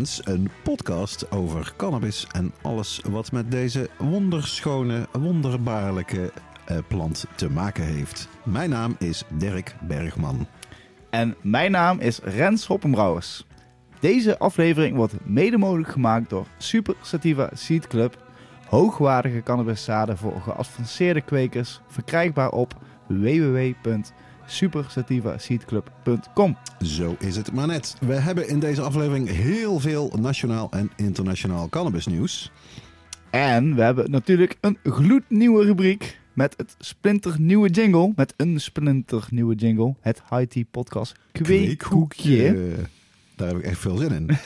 Een podcast over cannabis en alles wat met deze wonderschone, wonderbaarlijke eh, plant te maken heeft. Mijn naam is Dirk Bergman. En mijn naam is Rens Hoppenbrouwers. Deze aflevering wordt mede mogelijk gemaakt door Super Sativa Seed Club. Hoogwaardige cannabiszaden voor geavanceerde kwekers. Verkrijgbaar op www.supersativaseedclub.com. Zo is het maar net. We hebben in deze aflevering heel veel nationaal en internationaal cannabisnieuws. En we hebben natuurlijk een gloednieuwe rubriek met het splinternieuwe jingle. Met een splinternieuwe jingle. Het High Tea Podcast Kweekhoekje. Daar heb ik echt veel zin in.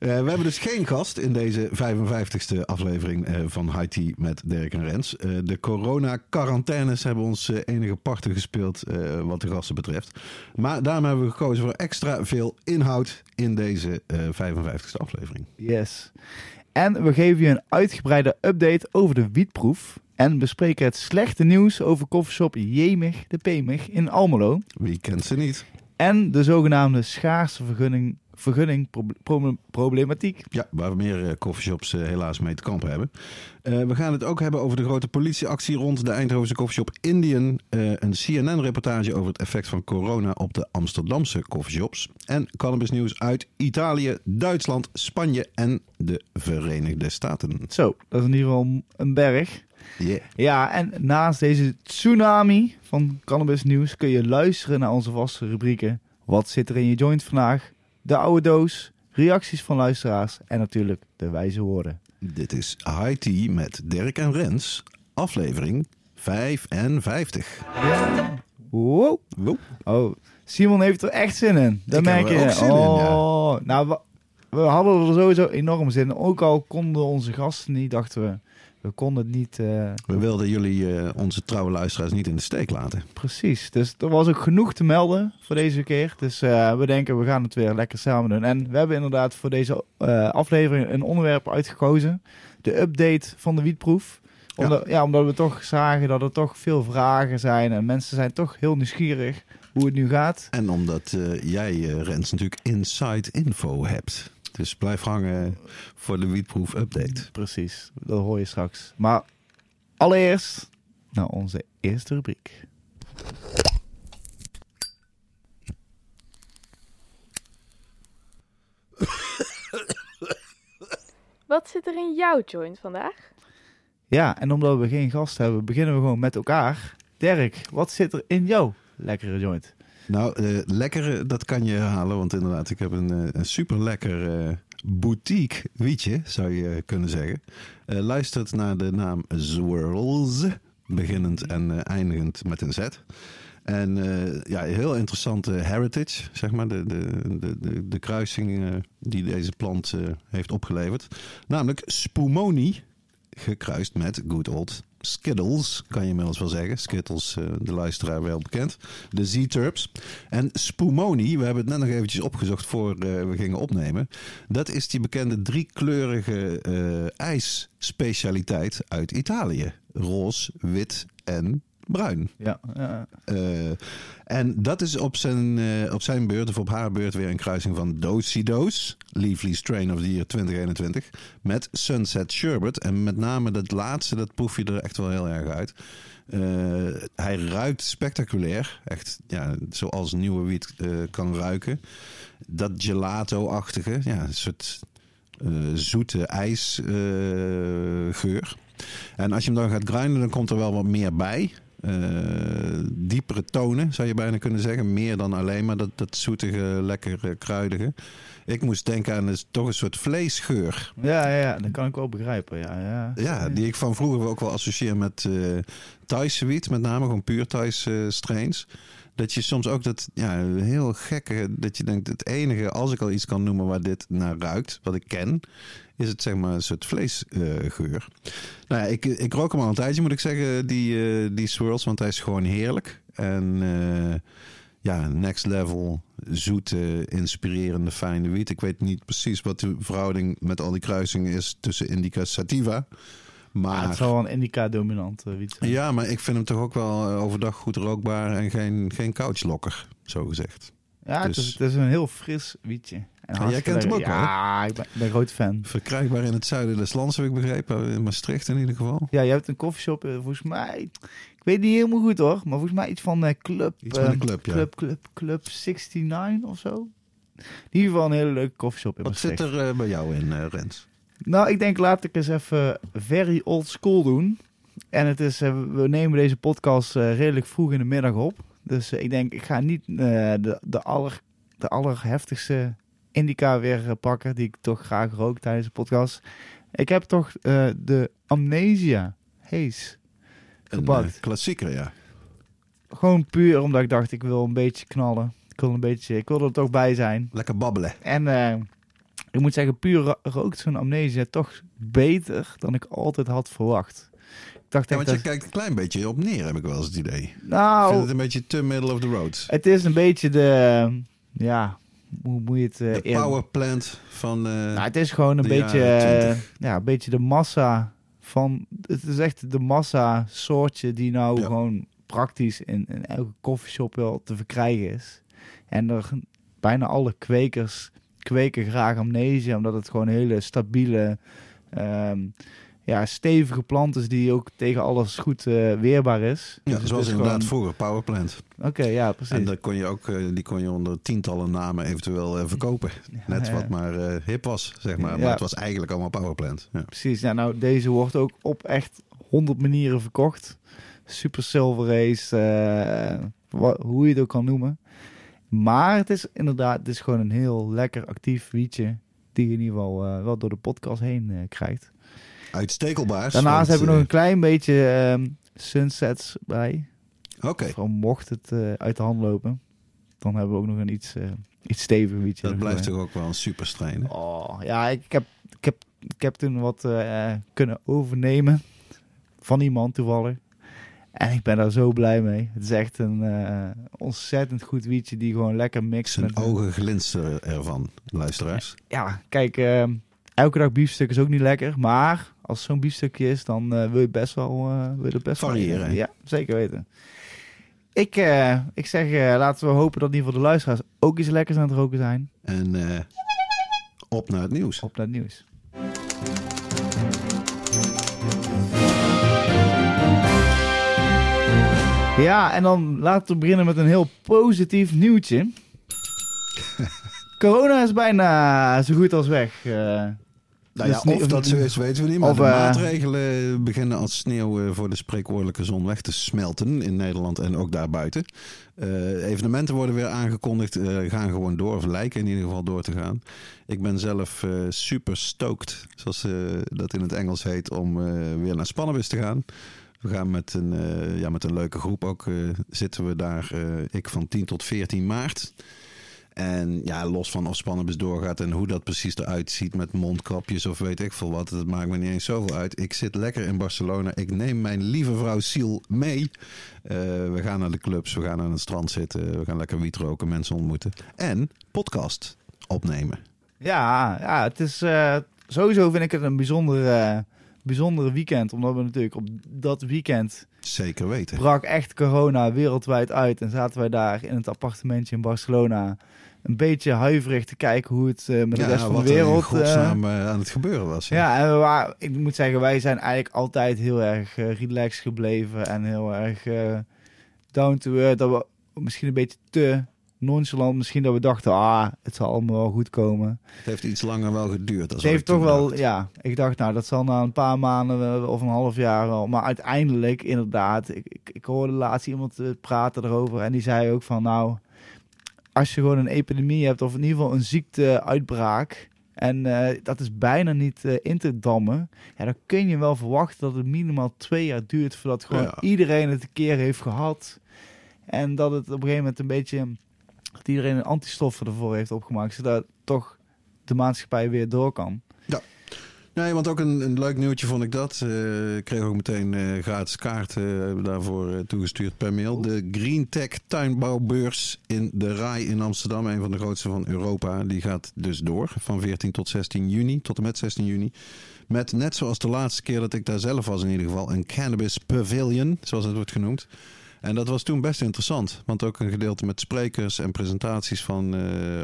Eh, we hebben dus geen gast in deze 55ste aflevering eh, van High Tea met Dirk en Rens. Eh, de corona-quarantaines hebben ons enige parten gespeeld wat de gasten betreft. Maar daarom hebben we gekozen voor extra veel inhoud in deze eh, 55ste aflevering. Yes. En we geven je een uitgebreide update over de wietproef. En bespreken het slechte nieuws over koffieshop Jemig de Pemig in Almelo. Wie kent ze niet? En de zogenaamde schaarse vergunning, vergunning pro- pro- problematiek. Ja, waar meer eh, coffeeshops eh, helaas mee te kampen hebben. Eh, we gaan het ook hebben over de grote politieactie rond de Eindhovense coffeeshop Indian. eh, een CNN-reportage over het effect van corona op de Amsterdamse coffeeshops. En cannabisnieuws uit Italië, Duitsland, Spanje en de Verenigde Staten. Zo, dat is in ieder geval een berg. Yeah. Ja, en naast deze tsunami van cannabis nieuws kun je luisteren naar onze vaste rubrieken. Wat zit er in je joint vandaag? De oude doos, reacties van luisteraars en natuurlijk de wijze woorden. Dit is High Tea met Dirk en Rens, aflevering 55. Wow. Wow. Oh, Simon heeft er echt zin in. Dat merk er je. ook zin in, ja. oh, nou, we, we hadden er sowieso enorm zin in. Ook al konden onze gasten niet, dachten we, we konden het niet eh, We wilden jullie, eh, onze trouwe luisteraars, niet in de steek laten. precies. Dus er was ook genoeg te melden voor deze keer. Dus eh, we denken, we gaan het weer lekker samen doen. En we hebben inderdaad voor deze aflevering een onderwerp uitgekozen. De update van de wietproef. Omdat, ja. omdat we toch zagen dat er toch veel vragen zijn. En mensen zijn toch heel nieuwsgierig hoe het nu gaat. En omdat jij, Rens, natuurlijk inside info hebt. Dus blijf hangen voor de wietproef update. Precies, dat hoor je straks. Maar allereerst naar onze eerste rubriek. Wat zit er in jouw joint vandaag? Ja, en omdat we geen gast hebben, beginnen we gewoon met elkaar. Dirk, wat zit er in jouw lekkere joint? Nou, eh lekkere, dat kan je halen. Want inderdaad, ik heb een, eh, een super lekker eh, boutique wietje, zou je kunnen zeggen. Luistert naar de naam Zwirls. Beginnend en eindigend met een Z. En ja, heel interessante heritage, zeg maar. De, de, de, de, kruising die deze plant heeft opgeleverd. Namelijk Spumoni, gekruist met good old Skittles, kan je inmiddels wel zeggen. Skittles, eh, de luisteraar wel bekend. De Z-Turps. En Spumoni, we hebben het net nog eventjes opgezocht voor eh, we gingen opnemen. Dat is die bekende driekleurige eh ijsspecialiteit uit Italië. Roze, wit en bruin. Ja. Eh, en dat is op zijn, eh, op zijn beurt, of op haar beurt, weer een kruising van Dosidos, Leafly Strain of the Year 2021, met Sunset Sherbet. En met name dat laatste, dat proef je er echt wel heel erg uit. Eh, hij ruikt spectaculair, echt ja, zoals nieuwe wiet kan ruiken. Dat gelato-achtige, ja, een soort zoete ijsgeur. en als je hem dan gaat grinden, dan komt er wel wat meer bij. Eh, diepere tonen, zou je bijna kunnen zeggen. Meer dan alleen maar dat, dat zoetige, lekker eh, kruidige. Ik moest denken aan een, toch een soort vleesgeur. ja, ja, dat kan ik wel begrijpen. Ja, ja. Ja, die ik van vroeger ook wel associeer met eh Thaise wiet. Met name gewoon puur Thaise eh, strains. Dat je soms ook dat ja, heel gekke, dat je denkt, het enige, als ik al iets kan noemen waar dit naar ruikt, wat ik ken, is het zeg maar een soort vleesgeur. nou ja, ik, ik rook hem al een tijdje, moet ik zeggen, die, eh, die swirls, want hij is gewoon heerlijk. En eh, ja, next level, zoete, inspirerende, fijne wiet. Ik weet niet precies wat de verhouding met al die kruisingen is tussen indica sativa. Maar... Ja, het zal wel een indica dominant uh, wiet zijn. Ja, maar ik vind hem toch ook wel eh, overdag goed rookbaar en geen, geen couchlokker, zo gezegd. Ja, het, Dus- is, het is een heel fris wietje. En jij kent hem ook wel, Ja, ik ben, ik ben een groot fan. Verkrijgbaar in het zuiden des lands, heb ik begrepen. In Maastricht in ieder geval. Ja, je hebt een koffieshop, eh, volgens mij... Ik weet niet helemaal goed hoor, maar volgens mij iets van eh, Club... Iets eh, club, ja. Club, Club, Club 69 of zo. In ieder geval een hele leuke koffieshop in Wat zit er eh, bij jou in, eh, Rens? Nou, ik denk laat ik eens even very old school doen. En het is, eh, we nemen deze podcast eh, redelijk vroeg in de middag op. Dus eh, ik denk, ik ga niet de, de, aller, de allerheftigste indica weer pakken, die ik toch graag rook tijdens de podcast. Ik heb toch de Amnesia Haze Een gepakt. eh, klassieker, ja. Gewoon puur omdat ik dacht, ik wil een beetje knallen. Ik wil een beetje, ik wil er toch bij zijn. Lekker babbelen. En ik moet zeggen, puur ro- rookt zo'n amnesia toch beter dan ik altijd had verwacht. Ik dacht Ja, want je dat... kijkt een klein beetje op neer, heb ik wel eens het idee. Ik Nou, vind het een beetje te middle of the road. het is een beetje de... Ja, hoe moet je het... De in- power plant van... eh, Nou, het is gewoon een beetje... eh, 20. ja, een beetje de massa van... Het is echt de massa soortje die nou Ja. gewoon praktisch in, in elke koffieshop wel te verkrijgen is. En er bijna alle kwekers kweken graag amnesia, omdat het gewoon hele stabiele, ehm, ja, stevige plant is die ook tegen alles goed eh, weerbaar is. ja, Dus zoals is inderdaad gewoon- vroeger, power plant. Oké, ja, precies. En daar kon je ook, eh, die kon je onder tientallen namen eventueel eh, verkopen. Net wat maar hip was, zeg maar. Maar Ja. het was eigenlijk allemaal powerplant. Ja. Precies, ja, nou deze wordt ook op echt honderd manieren verkocht. Super Silver Race, hoe je het ook kan noemen. Maar het is inderdaad, het is gewoon een heel lekker actief wietje. Die je in ieder geval eh, wel door de podcast heen eh, krijgt. Uitstekelbaar. Daarnaast heb want, ik nog een klein beetje ehm, sunsets bij. eh, Oké, Gewoon mocht het eh, uit de hand lopen. Dan hebben we ook nog een iets, eh, iets steviger wietje. dat blijft toch ook wel een super strain. hè? Oh, ja, ik heb, ik heb, ik heb toen wat eh, kunnen overnemen van iemand toevallig. En ik ben daar zo blij mee. Het is echt een eh, ontzettend goed wietje die gewoon lekker mixt Zijn met... ogen glinsteren ervan, luisteraars. Ja, kijk, eh, elke dag biefstuk is ook niet lekker. Maar als zo'n biefstukje is, dan eh, wil je best wel, eh, wil je best wel Variëren. in. Ja, zeker weten. Ik, ik zeg, laten we hopen dat in ieder geval de luisteraars ook iets lekkers aan het roken zijn. En op naar het nieuws. Op naar het nieuws. Ja, en dan laten we beginnen met een heel positief nieuwtje. Corona is bijna zo goed als weg. eh. Nou ja, Dus of dat zo is, weten we niet. Maar of, de eh, maatregelen beginnen als sneeuw eh, voor de spreekwoordelijke zon weg te smelten in Nederland en ook daarbuiten. Evenementen worden weer aangekondigd, gaan gewoon door, of lijken in ieder geval door te gaan. Ik ben zelf super stoked, zoals dat in het Engels heet, om weer naar Spannenbus te gaan. We gaan met een, eh, ja, met een leuke groep ook, eh, zitten we daar, eh, ik van 10 tot 14 maart. En ja, los van of Spannenbus doorgaat en hoe dat precies eruit ziet met mondkapjes of weet ik veel wat. Het maakt me niet eens zoveel uit. Ik zit lekker in Barcelona. Ik neem mijn lieve vrouw Siel mee. We gaan naar de clubs, we gaan aan het strand zitten. We gaan lekker wiet roken, mensen ontmoeten. En podcast opnemen. Ja, ja, het is sowieso vind ik het een bijzonder, bijzondere weekend. Omdat we natuurlijk op dat weekend Zeker weten. brak echt corona wereldwijd uit. En zaten wij daar in het appartementje in Barcelona een beetje huiverig te kijken hoe het eh, met de rest van de er wereld... eh, godsnaam eh, aan het gebeuren was. ja, en we waren, ik moet zeggen, wij zijn eigenlijk altijd heel erg relaxed gebleven en heel erg down to earth. Dat we misschien een beetje te nonchalant, misschien dat we dachten, ah, het zal allemaal wel goed komen. Het heeft iets langer wel geduurd. Het heeft toch wel, dacht. ja, ik dacht, nou, dat zal na een paar maanden wel- of een half jaar wel. Maar uiteindelijk, inderdaad, ik, ik, ik hoorde laatst iemand eh, praten erover en die zei ook van, nou, als je gewoon een epidemie hebt of in ieder geval een ziekteuitbraak en eh, dat is bijna niet eh, in te dammen, ja, dan kun je wel verwachten dat het minimaal twee jaar duurt voordat gewoon Ja. iedereen het een keer heeft gehad. En dat het op een gegeven moment een beetje... dat iedereen een antistoffen ervoor heeft opgemaakt. Zodat toch de maatschappij weer door kan. Nee, want ook een, een leuk nieuwtje vond ik dat. Eh, ik kreeg ook meteen eh, gratis kaarten uh, daarvoor eh, toegestuurd per mail. De Green Tech tuinbouwbeurs in de RAI in Amsterdam. Een van de grootste van Europa. Die gaat dus door van 14 tot 16 juni. Tot en met 16 juni. Met net zoals de laatste keer dat ik daar zelf was in ieder geval. Een cannabis pavilion, zoals het wordt genoemd. En dat was toen best interessant. Want ook een gedeelte met sprekers en presentaties van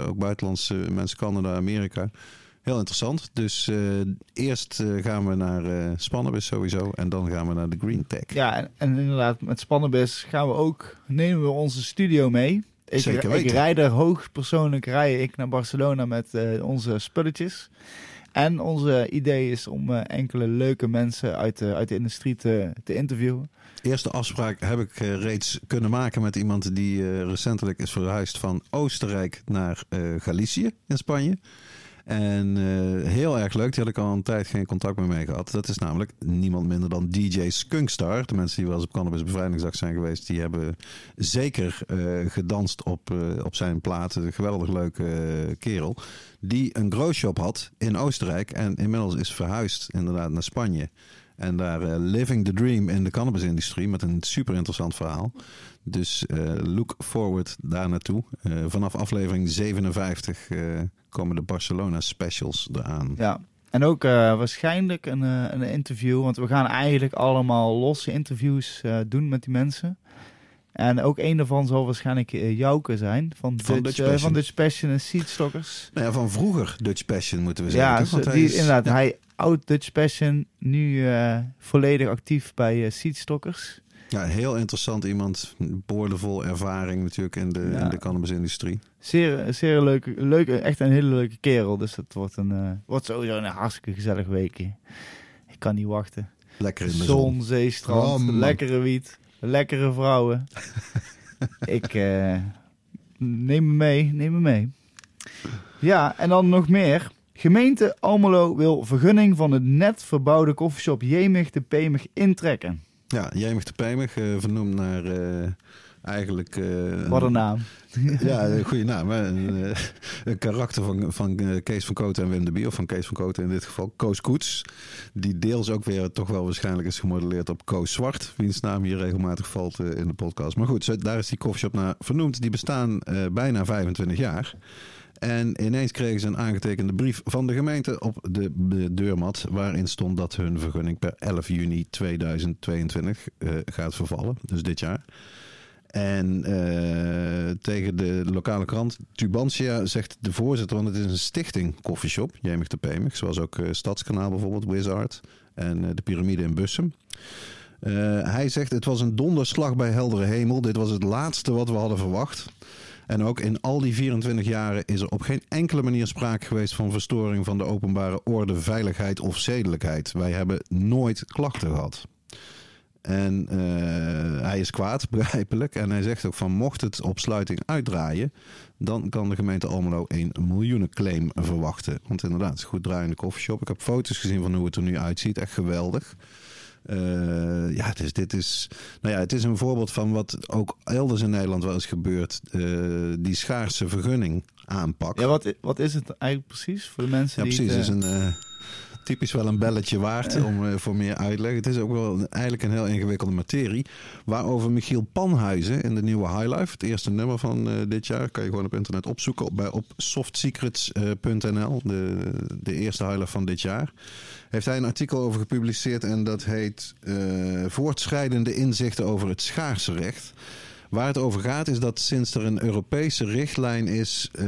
ook buitenlandse mensen, Canada, Amerika. Heel interessant. Dus uh, eerst uh, gaan we naar uh, Spannabis sowieso. En dan gaan we naar de Green Tech. Ja, en, en inderdaad, met Spannabis gaan we ook, nemen we onze studio mee. Ik, Zeker weten. ik rijd er hoogpersoonlijk rij ik naar Barcelona met onze spulletjes. En onze idee is om enkele leuke mensen uit de, uit de industrie te, te interviewen. Eerste afspraak heb ik reeds kunnen maken met iemand die recentelijk is verhuisd van Oostenrijk naar Galicië in Spanje. En heel erg leuk. Die had ik al een tijd geen contact meer mee gehad. Dat is namelijk niemand minder dan DJ Skunkstar. De mensen die wel eens op Cannabis Bevrijdingsdag zijn geweest, die hebben zeker gedanst op, op zijn platen. Geweldig leuke kerel. Die een growshop had in Oostenrijk en inmiddels is verhuisd inderdaad naar Spanje. En daar uh, living the dream in de cannabisindustrie met een super interessant verhaal. Dus uh, look forward daar naartoe. Uh, vanaf aflevering 57 komen de Barcelona specials eraan. Ja, en ook waarschijnlijk een, een interview. Want we gaan eigenlijk allemaal losse interviews doen met die mensen. En ook een daarvan zal waarschijnlijk Jouke zijn. Van, van Dutch, Dutch uh, van Dutch Passion en Seedstockers. Nou ja, van vroeger Dutch Passion moeten we zeggen. Ja, die, is, inderdaad. Ja. Hij oud Dutch Passion, nu uh, volledig actief bij uh, Seedstockers. Ja, heel interessant iemand. Boordevol ervaring natuurlijk in de, ja. in de cannabisindustrie. Zeer, zeer leuke, leuke, echt een hele leuke kerel. Dus het wordt, een, uh, wordt sowieso een hartstikke gezellig weekje. Ik kan niet wachten. Lekker in de zon. zon. zee, strand, Oh, lekkere wiet, lekkere vrouwen. Ik uh, neem me mee, neem me mee. Ja, en dan nog meer. Gemeente Almelo wil vergunning van het net verbouwde koffieshop Jemig de Pemig intrekken. Ja, Jemig de Pemig, uh, vernoemd naar uh, eigenlijk... Uh, Wat een naam. ja, een goede naam. Een, karakter van, van Kees van Koten en Wim de Bier, of van Kees van Koten in dit geval, Koos Koets. Die deels ook weer toch wel waarschijnlijk is gemodelleerd op Koos Zwart, wiens naam hier regelmatig valt in de podcast. Maar goed, zo, daar is die koffieshop naar vernoemd. Die bestaan bijna 25 jaar. En ineens kregen ze een aangetekende brief van de gemeente op de, de deurmat. Waarin stond dat hun vergunning per 11 juni 2022 uh, gaat vervallen. Dus dit jaar. En uh, tegen de lokale krant Tubantia zegt de voorzitter, want het is een stichting koffieshop, Jemig de Pemig. Zoals ook uh, Stadskanaal bijvoorbeeld, Wizard en de piramide in Bussum. Hij zegt het was een donderslag bij heldere hemel. Dit was het laatste wat we hadden verwacht. En ook in al die 24 jaren is er op geen enkele manier sprake geweest van verstoring van de openbare orde, veiligheid of zedelijkheid. Wij hebben nooit klachten gehad. En uh, hij is kwaad, begrijpelijk. En hij zegt ook van mocht het op sluiting uitdraaien, dan kan de gemeente Almelo een miljoenenclaim verwachten. Want inderdaad, het is een goed draaiende koffieshop. Ik heb foto's gezien van hoe het er nu uitziet. Echt geweldig. Uh, ja, dus dit is, nou ja, het is een voorbeeld van wat ook elders in Nederland wel eens gebeurt. Uh, die schaarse vergunning aanpak. Ja, wat, wat is het eigenlijk precies voor de mensen ja, die precies. het, is een, uh, typisch wel een belletje waard om voor meer uitleg. Het is ook wel eigenlijk een heel ingewikkelde materie. Waarover Michiel Panhuizen in de nieuwe Highlife, het eerste nummer van dit jaar, kan je gewoon op internet opzoeken op, bij, op softsecrets.nl, de, de eerste Highlife van dit jaar heeft hij een artikel over gepubliceerd en dat heet Voortschrijdende inzichten over het schaarse recht. Waar het over gaat is dat sinds er een Europese richtlijn is, uh,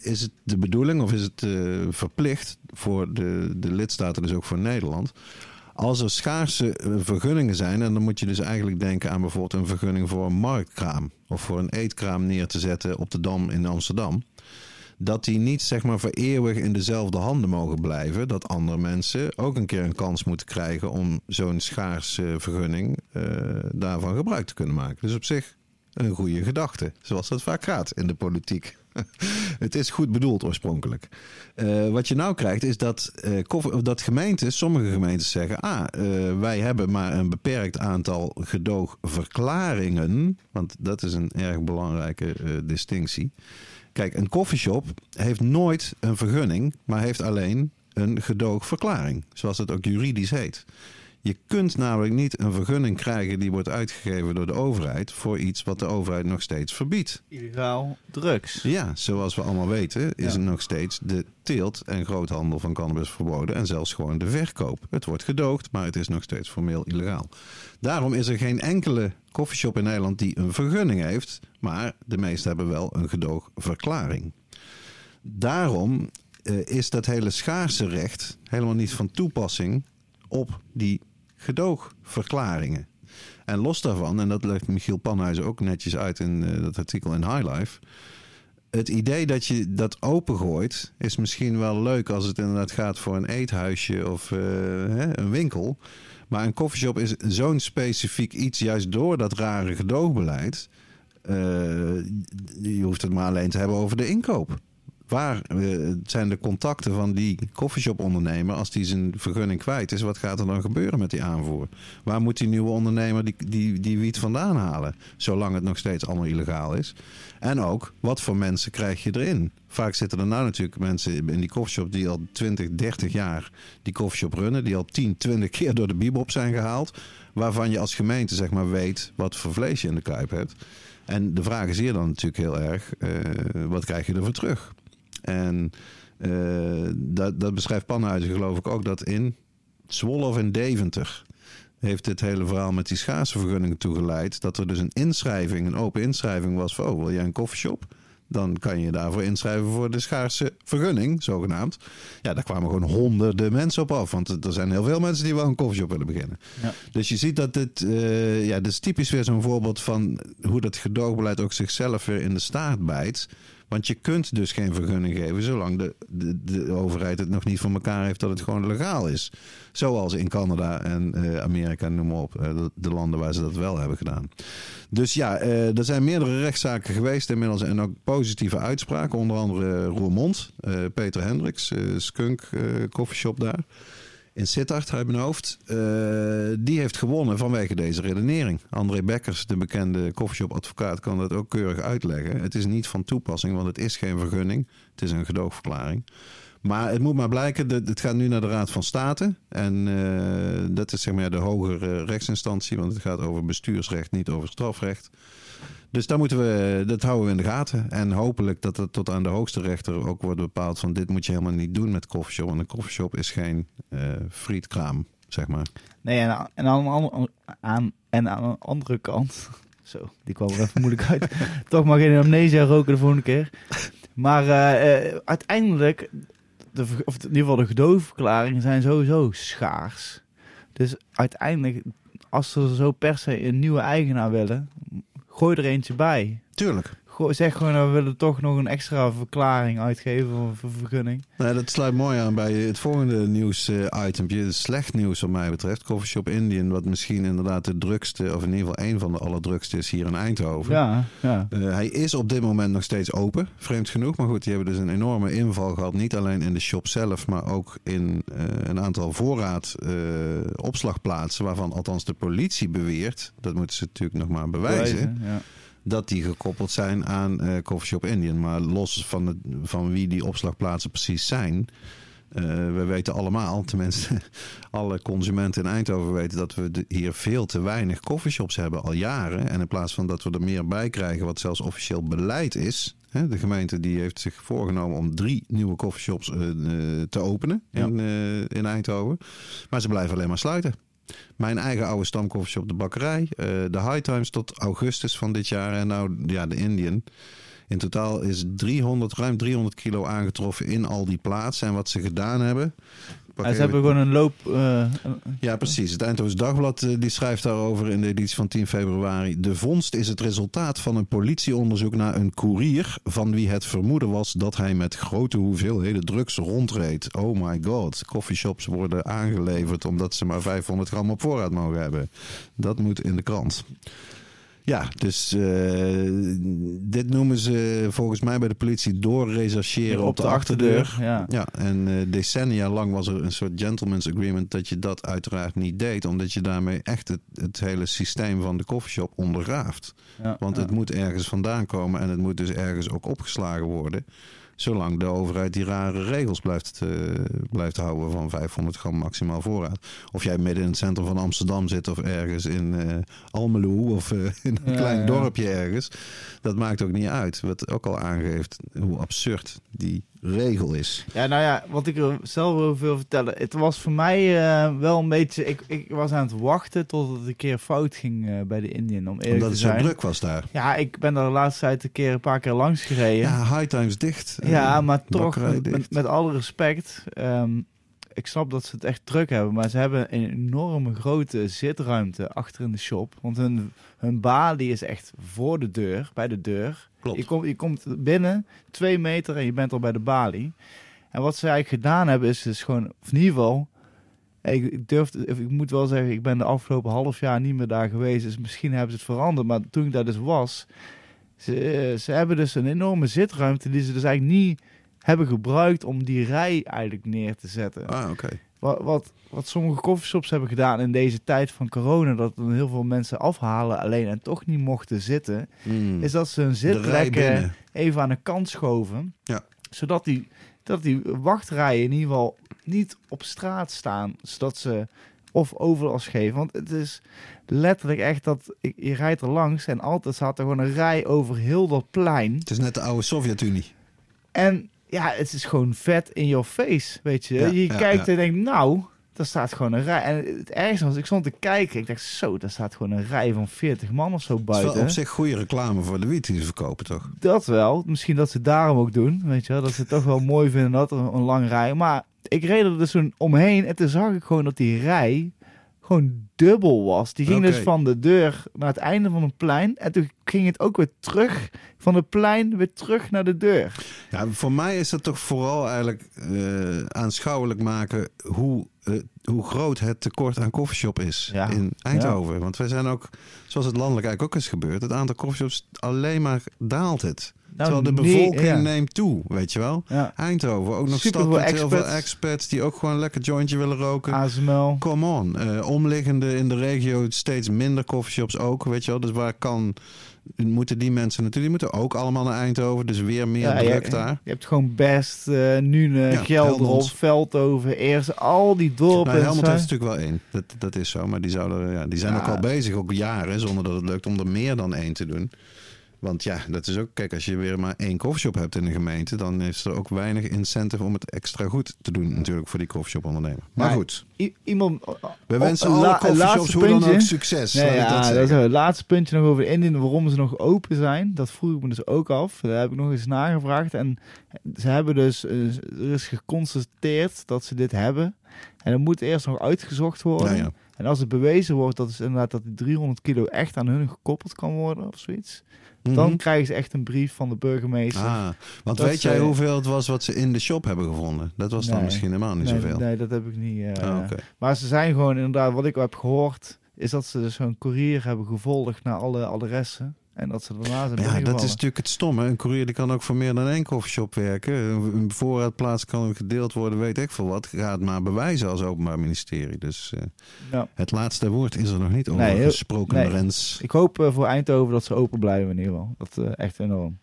is het de bedoeling of is het uh, verplicht voor de, de lidstaten, dus ook voor Nederland. Als er schaarse vergunningen zijn, en dan moet je dus eigenlijk denken aan bijvoorbeeld een vergunning voor een marktkraam of voor een eetkraam neer te zetten op de Dam in Amsterdam dat die niet zeg maar voor eeuwig in dezelfde handen mogen blijven. Dat andere mensen ook een keer een kans moeten krijgen om zo'n schaarse vergunning uh, daarvan gebruik te kunnen maken. Dus op zich een goede gedachte, zoals dat vaak gaat in de politiek. het is goed bedoeld oorspronkelijk. Uh, wat je nou krijgt is dat, uh, dat gemeentes, sommige gemeentes zeggen... ah, wij hebben maar een beperkt aantal gedoogverklaringen. Want dat is een erg belangrijke distinctie. Kijk, een koffieshop heeft nooit een vergunning... maar heeft alleen een gedoogverklaring. Zoals het ook juridisch heet. Je kunt namelijk niet een vergunning krijgen die wordt uitgegeven door de overheid voor iets wat de overheid nog steeds verbiedt. Illegaal drugs. Ja, zoals we allemaal weten is er nog steeds de teelt en groothandel van cannabis verboden en zelfs gewoon de verkoop. Het wordt gedoogd, maar het is nog steeds formeel illegaal. Daarom is er geen enkele koffieshop in Nederland die een vergunning heeft, maar de meeste hebben wel een gedoogverklaring. Daarom uh, is dat hele schaarse recht helemaal niet van toepassing op die gedoogverklaringen. En los daarvan, en dat legt Michiel Panhuizen ook netjes uit in uh, dat artikel in High Life. Het idee dat je dat opengooit is misschien wel leuk als het inderdaad gaat voor een eethuisje of uh, hè, een winkel. Maar een koffieshop is zo'n specifiek iets, juist door dat rare gedoogbeleid. Uh, je hoeft het maar alleen te hebben over de inkoop. Waar uh, zijn de contacten van die koffieshop-ondernemer als die zijn vergunning kwijt is? Wat gaat er dan gebeuren met die aanvoer? Waar moet die nieuwe ondernemer die, die, die wiet vandaan halen? Zolang het nog steeds allemaal illegaal is. En ook, wat voor mensen krijg je erin? Vaak zitten er nou natuurlijk mensen in die koffieshop die al 20, 30 jaar die koffieshop runnen. Die al 10, 20 keer door de bibop zijn gehaald. Waarvan je als gemeente zeg maar weet wat voor vlees je in de kuip hebt. En de vraag is hier dan natuurlijk heel erg, uh, wat krijg je ervoor terug? En uh, dat, dat beschrijft Pannenhuizen geloof ik ook, dat in Zwolle of in Deventer heeft dit hele verhaal met die schaarse toegeleid. Dat er dus een inschrijving, een open inschrijving was van, oh, wil jij een koffieshop? Dan kan je daarvoor inschrijven voor de schaarse vergunning, zogenaamd. Ja, daar kwamen gewoon honderden mensen op af. Want er zijn heel veel mensen die wel een koffieshop willen beginnen. Ja. Dus je ziet dat dit, uh, ja, dit is typisch weer zo'n voorbeeld van hoe dat gedoogbeleid ook zichzelf weer in de staart bijt. Want je kunt dus geen vergunning geven zolang de, de, de overheid het nog niet voor elkaar heeft dat het gewoon legaal is. Zoals in Canada en uh, Amerika, noem maar op. Uh, de, de, landen waar ze dat wel hebben gedaan. Dus ja, uh, er zijn meerdere rechtszaken geweest inmiddels en ook positieve uitspraken. Onder andere Roermond, Peter Hendricks, Skunk Coffeeshop daar in Sittard uit mijn hoofd. Uh, die heeft gewonnen vanwege deze redenering. André Bekkers, de bekende koffieshop-advocaat, kan dat ook keurig uitleggen. Het is niet van toepassing, want het is geen vergunning. Het is een gedoogverklaring. Maar het moet maar blijken, het gaat nu naar de Raad van State. En uh, dat is zeg maar de hogere rechtsinstantie, want het gaat over bestuursrecht, niet over strafrecht. Dus daar moeten we, dat houden we in de gaten. En hopelijk dat het tot aan de hoogste rechter ook wordt bepaald van dit moet je helemaal niet doen met koffieshop. Want een koffieshop is geen uh, frietkraam, zeg maar. Nee, en, en, aan, aan, en aan de andere kant, zo, die kwam er even moeilijk uit. Toch maar geen amnesia roken de volgende keer. Maar uh, uh, uiteindelijk, de, of in ieder geval de gedoofverklaringen zijn sowieso schaars. Dus uiteindelijk, als ze zo per se een nieuwe eigenaar willen, gooi er eentje bij. Tuurlijk. Zeg gewoon, nou, we willen toch nog een extra verklaring uitgeven of een vergunning. Nee, dat sluit mooi aan bij het volgende nieuws-itempje. Uh, slecht nieuws wat mij betreft. Coffeeshop Indian, wat misschien inderdaad de drukste, of in ieder geval een van de allerdrukste is hier in Eindhoven. Ja, ja. Uh, hij is op dit moment nog steeds open, vreemd genoeg. Maar goed, die hebben dus een enorme inval gehad. Niet alleen in de shop zelf, maar ook in uh, een aantal voorraad opslagplaatsen. Waarvan althans de politie beweert, dat moeten ze natuurlijk nog maar bewijzen. bewijzen ja dat die gekoppeld zijn aan uh, Coffeeshop Indian. Maar los van, het, van wie die opslagplaatsen precies zijn. Uh, we weten allemaal, tenminste alle consumenten in Eindhoven weten dat we hier veel te weinig coffeeshops hebben al jaren. En in plaats van dat we er meer bij krijgen, wat zelfs officieel beleid is. Hè, de gemeente die heeft zich voorgenomen om drie nieuwe coffeeshops uh, te openen in, in Eindhoven. Maar ze blijven alleen maar sluiten. Mijn eigen oude stamkoffieshop, de bakkerij. Uh, de High Times tot augustus van dit jaar. En nou ja, de Indian. In totaal is 300, ruim 300 kilo aangetroffen in al die plaatsen. En wat ze gedaan hebben. Ze hebben gewoon een loop. Uh, ja, precies. Het Eindhoven Dagblad uh, die schrijft daarover in de editie van 10 februari. De vondst is het resultaat van een politieonderzoek naar een koerier. van wie het vermoeden was dat hij met grote hoeveelheden drugs rondreed. Oh my god. Coffeeshops worden aangeleverd omdat ze maar 500 gram op voorraad mogen hebben. Dat moet in de krant. Ja, dus eh, dit noemen ze volgens mij bij de politie doorrechercheren op, de, achterdeur. Ja. Ja, en eh, decennia lang was er een soort gentleman's agreement dat je dat uiteraard niet deed, omdat je daarmee echt het, het hele systeem van de koffieshop ondergraaft. Ja. Want Ja. het moet ergens vandaan komen en het moet dus ergens ook opgeslagen worden. Zolang de overheid die rare regels blijft, eh, blijft houden van 500 gram maximaal voorraad. Of jij midden in het centrum van Amsterdam zit of ergens in eh Almelo of eh, in een Ja, klein ja. dorpje ergens. Dat maakt ook niet uit. Wat ook al aangeeft hoe absurd die regel is. Ja, nou ja, wat ik er zelf over wil vertellen. Het was voor mij eh, wel een beetje... Ik, ik was aan het wachten tot het een keer fout ging eh, bij de Indian, om eerlijk Omdat te het zo zijn. druk was daar. Ja, ik ben daar de laatste tijd een keer een paar keer langs gereden. Ja, Ja, High Times dicht. Eh, maar toch, met, met alle respect... ehm, ik snap dat ze het echt druk hebben, maar ze hebben een enorme grote zitruimte achter in de shop. Want hun, hun balie is echt voor de deur, bij de deur. Klopt. Je, komt je komt binnen, twee meter en je bent al bij de balie. En wat ze eigenlijk gedaan hebben is dus gewoon, of in ieder geval... Ik, durf, ik moet wel zeggen, ik ben de afgelopen half jaar niet meer daar geweest. Dus misschien hebben ze het veranderd. Maar toen ik daar dus was, ze, eh, ze hebben dus een enorme zitruimte die ze dus eigenlijk niet hebben gebruikt om die rij eigenlijk neer te zetten. Ah, oké. Wat, wat, wat sommige coffeeshops hebben gedaan in deze tijd van corona, dat dan heel veel mensen afhalen alleen en toch niet mochten zitten, Hmm. is dat ze hun zitplekken even aan de kant schoven. Ja. Zodat die, dat die wachtrijen in ieder geval niet op straat staan. Zodat ze of overlast geven. Want het is letterlijk echt dat ik, je rijdt er langs en altijd staat er gewoon een rij over heel dat plein. Het is net de oude Sovjet-Unie. En ja, het is gewoon vet in your face, weet je. Ja, je ja, kijkt ja. en denkt, nou, daar staat gewoon een rij. En het ergste was, ik stond te kijken. Ik dacht, zo, daar staat gewoon een rij van 40 man of zo Het is wel buiten. op zich goede reclame voor de wiet die ze verkopen, toch? Dat wel. Misschien dat ze daarom ook doen. Weet je wel? Dat ze het toch wel mooi vinden dat er een lang rij. Maar ik reed er dus toen omheen. En toen zag ik gewoon dat die rij gewoon dubbel was. Die ging dus van de deur naar het einde van een plein. En toen ging het ook weer terug van het plein weer terug naar de deur. Ja, voor mij is dat toch vooral eigenlijk eh, aanschouwelijk maken hoe, eh, hoe groot het tekort aan koffieshop is Ja. in Eindhoven. Want wij zijn ook, zoals het landelijk eigenlijk ook is gebeurd, het aantal koffieshops alleen maar daalt het. Terwijl de Nou, nee, bevolking ja. neemt toe, weet je wel. Ja. Eindhoven, ook nog Super stad met heel veel expats. expats die ook gewoon lekker jointje willen roken. ASML. Come on. Eh, omliggende in de regio steeds minder coffeeshops ook, weet je wel. Dus waar kan... Moeten die mensen natuurlijk, die moeten ook allemaal naar Eindhoven. Dus weer meer Ja, druk je, daar. je hebt gewoon best, eh Nune, Ja, Gelderop. Veldhoven, eerst al die dorpen. Nou, Helmond heeft natuurlijk wel één. Dat, dat is zo. Maar die, zouden, ja, die zijn ook al bezig, ook jaren, zonder dat het lukt om er meer dan één te doen. Want ja, dat is ook... Kijk, als je weer maar één koffieshop hebt in een gemeente... dan is er ook weinig incentive om het extra goed te doen natuurlijk voor die koffieshop ondernemer. Maar Nee. goed, iemand, we wensen alle la- koffieshops hoe dan ook succes. Nee, ja, dat dat, is het laatste puntje nog over Indian, waarom ze nog open zijn. Dat vroeg ik me dus ook af. Daar heb ik nog eens nagevraagd. En ze hebben dus, eh, er is geconstateerd dat ze dit hebben. En dat moet eerst nog uitgezocht worden. Ja, ja. En als het bewezen wordt dat, is inderdaad dat die 300 kilo echt aan hun gekoppeld kan worden of zoiets. Dan Mhm. krijgen ze echt een brief van de burgemeester. Ah, want weet jij hoeveel het was wat ze in de shop hebben gevonden? Dat was dan misschien helemaal niet nee, zoveel. nee, dat heb ik niet. eh, Ah, oké. Maar ze zijn gewoon inderdaad, wat ik heb gehoord, is dat ze dus zo'n courier hebben gevolgd naar alle adressen. En dat ze daarna zijn ja, dat is natuurlijk het stomme. Een courier die kan ook voor meer dan één koffieshop werken. Een voorraadplaats kan gedeeld worden, weet ik veel wat. Ga het maar bewijzen als openbaar ministerie. Dus eh, Ja. het laatste woord is er nog niet over Nee, gesproken, nee. Rens. Ik hoop eh, voor Eindhoven dat ze open blijven in ieder geval. Dat eh, echt enorm.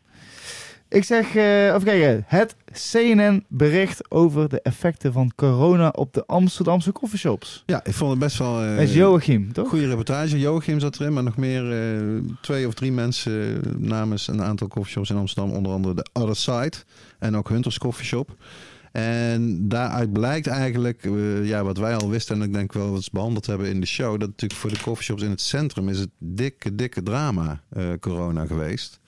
Ik zeg, eh even kijken. Het CNN-bericht over de effecten van corona op de Amsterdamse coffeeshops. Ja, ik vond het best wel... eh, Dat is Joachim, toch? Goede reportage. Joachim zat erin, maar nog meer eh, twee of drie mensen eh, namens een aantal coffeeshops in Amsterdam. Onder andere de Other Side en ook Hunters Coffeeshop. En daaruit blijkt eigenlijk, eh, ja, wat wij al wisten en ik denk wel eens behandeld hebben in de show, dat natuurlijk voor de coffeeshops in het centrum is het dikke, dikke drama eh, corona geweest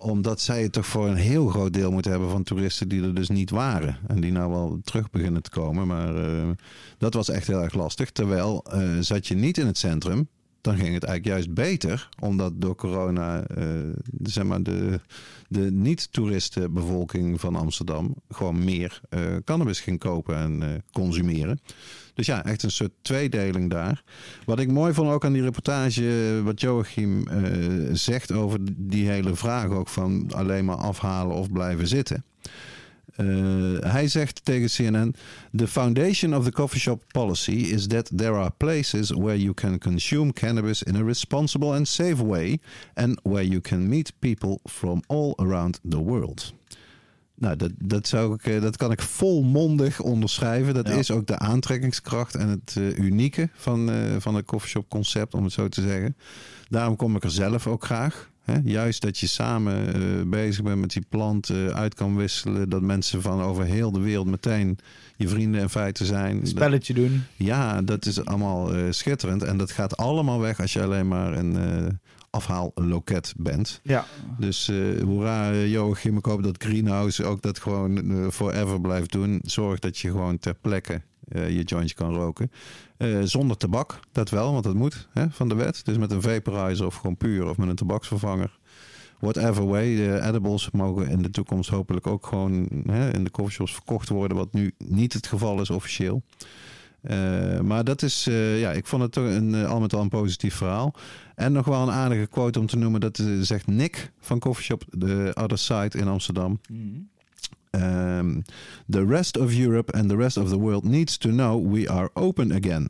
omdat zij het toch voor een heel groot deel moeten hebben van toeristen die er dus niet waren. En die nou wel terug beginnen te komen. Maar eh, dat was echt heel erg lastig. Terwijl eh, zat je niet in het centrum, dan ging het eigenlijk juist beter. Omdat door corona eh, zeg maar de, de niet-toeristenbevolking van Amsterdam gewoon meer eh, cannabis ging kopen en eh, consumeren. Dus ja, echt een soort tweedeling daar. Wat ik mooi vond ook aan die reportage, wat Joachim zegt over die hele vraag ook van alleen maar afhalen of blijven zitten. Uh, hij zegt tegen CNN: The foundation of the coffee shop policy is that there are places where you can consume cannabis in a responsible and safe way, and where you can meet people from all around the world. Nou, dat, dat, zou ik, eh, dat kan ik volmondig onderschrijven. Dat Ja. is ook de aantrekkingskracht en het eh, unieke van, eh, van het coffeeshop concept, om het zo te zeggen. Daarom kom ik er zelf ook graag. Juist dat je samen eh, bezig bent met die plant, eh, uit kan wisselen. Dat mensen van over heel de wereld meteen je vrienden in feite zijn. Een spelletje doen. Ja, dat is allemaal eh, schitterend. En dat gaat allemaal weg als je alleen maar een afhaalloket bent. Ja. Dus eh hoera Joachim, ik hoop dat Greenhouse ook dat gewoon forever blijft doen. Zorg dat je gewoon ter plekke je jointje kan roken. Eh, zonder tabak, dat wel, want dat moet hè, van de wet. Dus met een vaporizer of gewoon puur of met een tabaksvervanger. Whatever way, de edibles mogen in de toekomst hopelijk ook gewoon hè, in de coffeeshops verkocht worden, wat nu niet het geval is officieel. Eh, maar dat is, eh, ja, ik vond het toch een, eh, al met al een positief verhaal. En nog wel een aardige quote om te noemen. Dat eh, zegt Nick van Coffeeshop The Other Side in Amsterdam. Um, the rest of Europe and the rest of the world needs to know we are open again.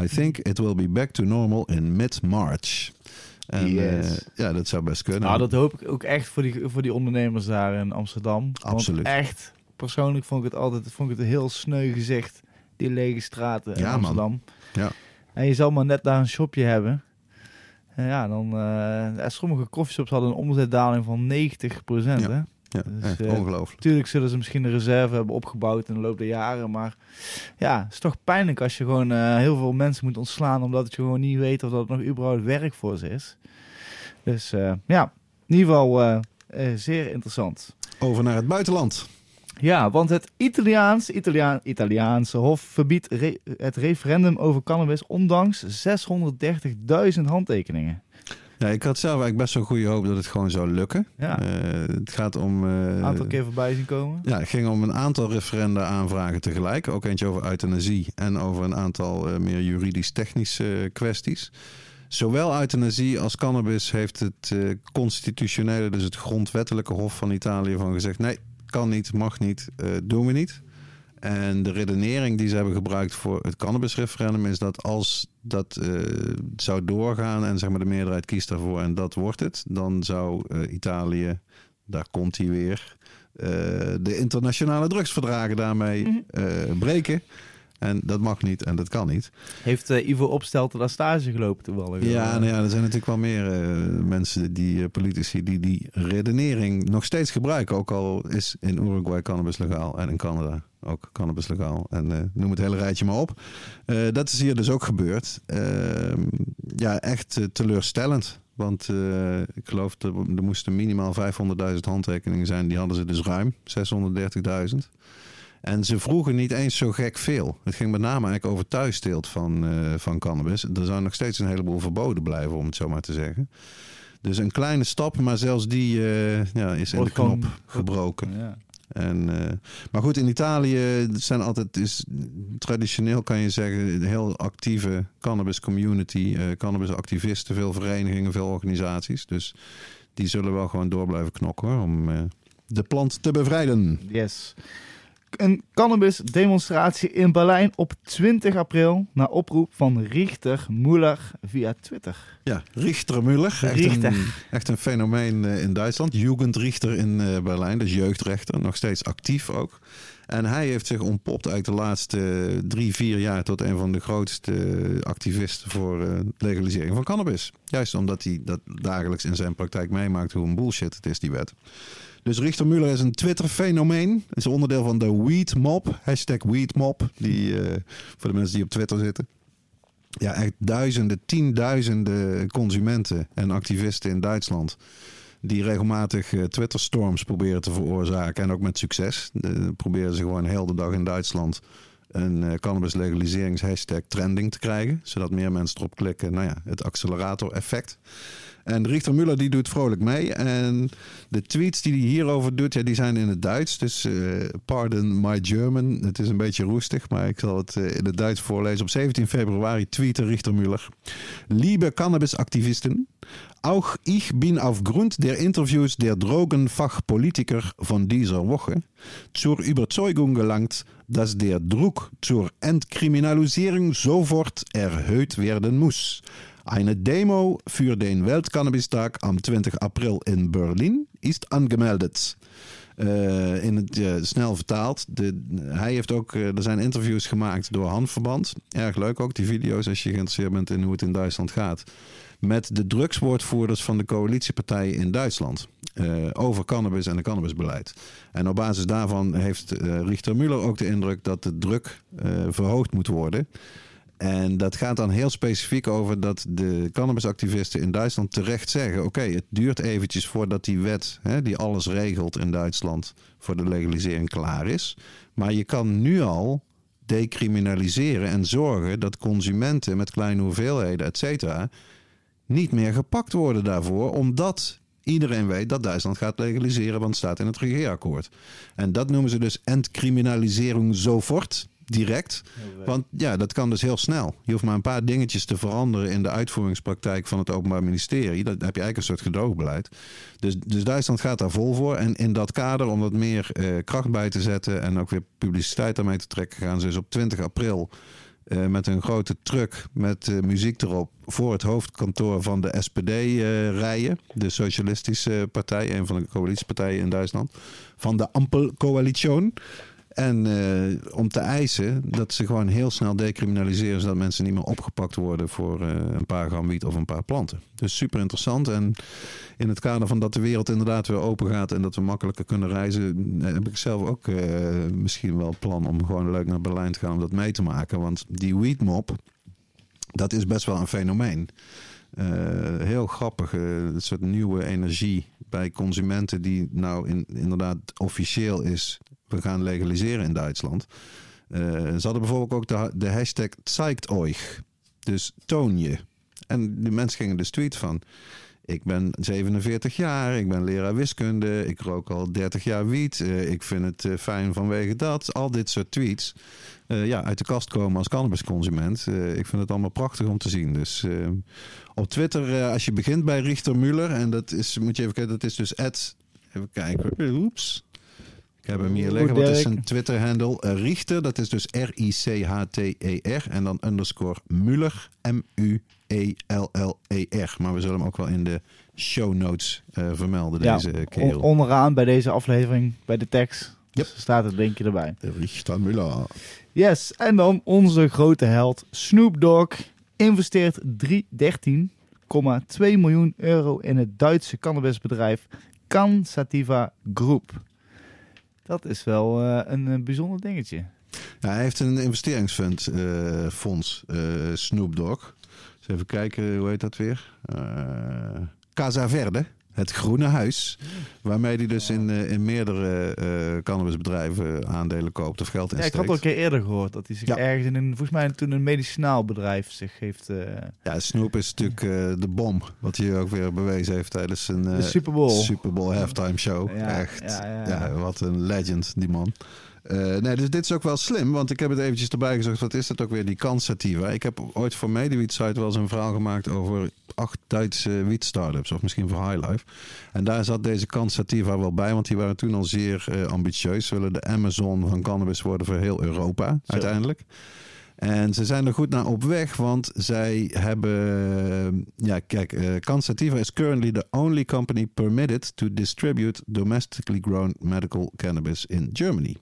I think it will be back to normal in mid-March. En Yes. eh, ja, dat zou best kunnen. Nou, dat hoop ik ook echt voor die, voor die ondernemers daar in Amsterdam. Absoluut. Want echt, persoonlijk vond ik het altijd vond ik het een heel sneu gezicht. Die lege straten in Ja, man. Amsterdam. Ja. En je zal maar net daar een shopje hebben. En ja, dan... eh, ja, sommige coffeeshops hadden een omzetdaling van 90%. Ja. Hè? Ja, dus, eh, ongelooflijk. Natuurlijk zullen ze misschien een reserve hebben opgebouwd in de loop der jaren. Maar ja, het is toch pijnlijk als je gewoon eh, heel veel mensen moet ontslaan. Omdat je gewoon niet weet of dat nog überhaupt werk voor ze is. Dus eh, ja, in ieder geval zeer interessant. Over naar het buitenland. Ja, want het Italiaans, Italiaan, Italiaanse Hof verbiedt re- het referendum over cannabis ondanks 630.000 handtekeningen. Ja, ik had zelf eigenlijk best wel goede hoop dat het gewoon zou lukken. Ja, Eh, het gaat om... eh, een aantal keer voorbij zien komen. Ja, het ging om een aantal referenda aanvragen tegelijk. Ook eentje over euthanasie en over een aantal eh, meer juridisch-technische eh, kwesties. Zowel euthanasie als cannabis heeft het eh, constitutionele, dus het grondwettelijke hof van Italië van gezegd... nee, kan niet, mag niet, eh, doen we niet. En de redenering die ze hebben gebruikt voor het cannabisreferendum is dat als dat eh, zou doorgaan en zeg maar de meerderheid kiest daarvoor en dat wordt het, dan zou eh, Italië, daar komt hij weer, eh, de internationale drugsverdragen daarmee Mhm. breken. En dat mag niet en dat kan niet. Heeft eh, Ivo Opstelten daar stage gelopen toevallig? Ja, Eh, nou ja, er zijn natuurlijk wel meer eh, mensen, die politici, die die redenering nog steeds gebruiken. Ook al is in Uruguay cannabis legaal en in Canada ook cannabis legaal. En noem het hele rijtje maar op. Dat is hier dus ook gebeurd. Ehm, ja, echt teleurstellend. Want ik geloof dat er moesten minimaal 500.000 handtekeningen zijn. Die hadden ze dus ruim, 630.000. En ze vroegen niet eens zo gek veel. Het ging met name eigenlijk over thuisteelt van, eh, van cannabis. Er zou nog steeds een heleboel verboden blijven, om het zo maar te zeggen. Dus een kleine stap, maar zelfs die eh, ja, is in de knop gebroken. Ja. En, eh, maar goed, in Italië zijn altijd, is traditioneel kan je zeggen, een heel actieve cannabis community, eh cannabis activisten, veel verenigingen, veel organisaties. Dus die zullen wel gewoon door blijven knokken hoor, om eh, de plant te bevrijden. Yes. Een cannabis-demonstratie in Berlijn op 20 april na oproep van Richter Muller via Twitter. Ja, Richter Müller, echt, Richter. Een, echt een fenomeen eh, in Duitsland. Jugendrichter in eh, Berlijn, dus jeugdrechter, nog steeds actief ook. En hij heeft zich ontpopt uit de laatste drie, vier jaar tot een van de grootste activisten voor eh, legalisering van cannabis. Juist omdat hij dat dagelijks in zijn praktijk meemaakt hoe een bullshit het is, die wet. Dus Richter Muller is een Twitter-fenomeen. Is onderdeel van de Weed Mob. Hashtag Weed. Die, eh, voor de mensen die op Twitter zitten. Ja, echt duizenden, tienduizenden consumenten en activisten in Duitsland. Die regelmatig eh, Twitter-storms proberen te veroorzaken. En ook met succes. Eh, proberen ze gewoon heel de dag in Duitsland een uh, cannabis legaliserings trending te krijgen. Zodat meer mensen erop klikken. Nou ja, het accelerator effect. En Richter Muller die doet vrolijk mee. En de tweets die hij hierover doet, ja, die zijn in het Duits. Dus uh, pardon my German. Het is een beetje roestig, maar ik zal het uh, in het Duits voorlezen. Op 17 februari tweette Richter Muller. Liebe Cannabisaktivisten, auch ich bin aufgrund der Interviews der Drogenfachpolitiker von dieser Woche zur Überzeugung gelangt, dass der Druck zur Entkriminalisierung sofort erhöht werden muss. Eine Demo für den Weltcannabistag am 20 April in Berlin ist angemeldet. Uh, in het uh, snel vertaald. De, hij heeft ook, uh, er zijn interviews gemaakt door Handverband. Erg leuk ook, die video's, als je geïnteresseerd bent in hoe het in Duitsland gaat. Met de drugswoordvoerders van de coalitiepartijen in Duitsland. over cannabis en het cannabisbeleid. En op basis daarvan heeft Richter Muller ook de indruk dat de druk verhoogd moet worden. En dat gaat dan heel specifiek over dat de cannabisactivisten in Duitsland terecht zeggen: oké, het duurt eventjes voordat die wet, hè, die alles regelt in Duitsland, voor de legalisering klaar is. Maar je kan nu al decriminaliseren en zorgen dat consumenten met kleine hoeveelheden, et cetera, niet meer gepakt worden daarvoor, omdat iedereen weet dat Duitsland gaat legaliseren, want het staat in het regeerakkoord. En dat noemen ze dus entcriminalisering sofort direct. Want ja, dat kan dus heel snel. Je hoeft maar een paar dingetjes te veranderen in de uitvoeringspraktijk van het Openbaar Ministerie. Dat heb je eigenlijk een soort gedoogbeleid. Dus, dus Duitsland gaat daar vol voor. En in dat kader, om wat meer eh, kracht bij te zetten en ook weer publiciteit daarmee te trekken, gaan ze dus op 20 april. Uh, met een grote truck met uh, muziek erop voor het hoofdkantoor van de SPD rijden. De Socialistische Partij, een van de coalitiepartijen in Duitsland. Van de Ampel-coalition. En uh, om te eisen dat ze gewoon heel snel decriminaliseren, zodat mensen niet meer opgepakt worden voor uh, een paar gram wiet of een paar planten. Dus super interessant. En in het kader van dat de wereld inderdaad weer open gaat en dat we makkelijker kunnen reizen, eh, heb ik zelf ook misschien wel plan om gewoon leuk naar Berlijn te gaan om dat mee te maken. Want die weedmop, dat is best wel een fenomeen. heel grappig, een soort nieuwe energie bij consumenten die nou in, inderdaad officieel is gaan legaliseren in Duitsland. Uh, ze hadden bijvoorbeeld ook de, de hashtag zeigt euch. Dus toon je. En die mensen gingen dus tweet van... Ik ben 47 jaar, ik ben leraar wiskunde, ik rook al 30 jaar wiet. Uh, ik vind het uh, fijn vanwege dat. Al dit soort tweets. Ja, uit de kast komen als cannabisconsument. ik vind het allemaal prachtig om te zien. Dus op Twitter, als je begint bij Richter Muller, en dat is, moet je even kijken, dat is dus even kijken, oeps. Ik heb hem hier liggen. Wat is zijn Twitter-handle? Uh, Richter, dat is dus R-I-C-H-T-E-R. En dan underscore Muller, M-U-E-L-L-E-R. Maar we zullen hem ook wel in de show notes uh, vermelden, ja, deze kerel. onderaan bij deze aflevering, bij de tekst, yep. staat het linkje erbij. Richter Muller. Yes, en dan onze grote held Snoop Dogg investeert 13,2 miljoen euro in het Duitse cannabisbedrijf Cansativa Group. Dat is wel uh, een, een, bijzonder dingetje. Hij heeft een investeringsfonds, uh, fonds, uh, Snoop Dogg. Dus even kijken, hoe heet dat weer? Casa Verde. Het Groene Huis. Waarmee hij dus in, in meerdere uh, cannabisbedrijven aandelen koopt of geld insteekt. Ja, ik had al een keer eerder gehoord dat hij zich ja. ergens in een, volgens mij toen een medicinaal bedrijf zich heeft... Uh... Ja, Snoop is natuurlijk uh, de bom. Wat hij ook weer bewezen heeft tijdens een Super Bowl. Super Bowl halftime show. Ja, Echt. Ja, ja, wat een legend, die man. Uh, nee, dus dit is ook wel slim, want ik heb het eventjes erbij gezocht. Wat is dat ook weer, die kansativa? Ik heb ooit voor Mediwiet-site wel eens een verhaal gemaakt over acht Duitse wiet-startups. Of misschien voor Highlife. En daar zat deze kansativa wel bij, want die waren toen al zeer uh, ambitieus. Ze willen de Amazon van cannabis worden voor heel Europa, Zo. En ze zijn er goed naar op weg, want zij hebben. Ja, kijk, uh, Cansativa is currently the only company permitted to distribute domestically grown medical cannabis in Germany.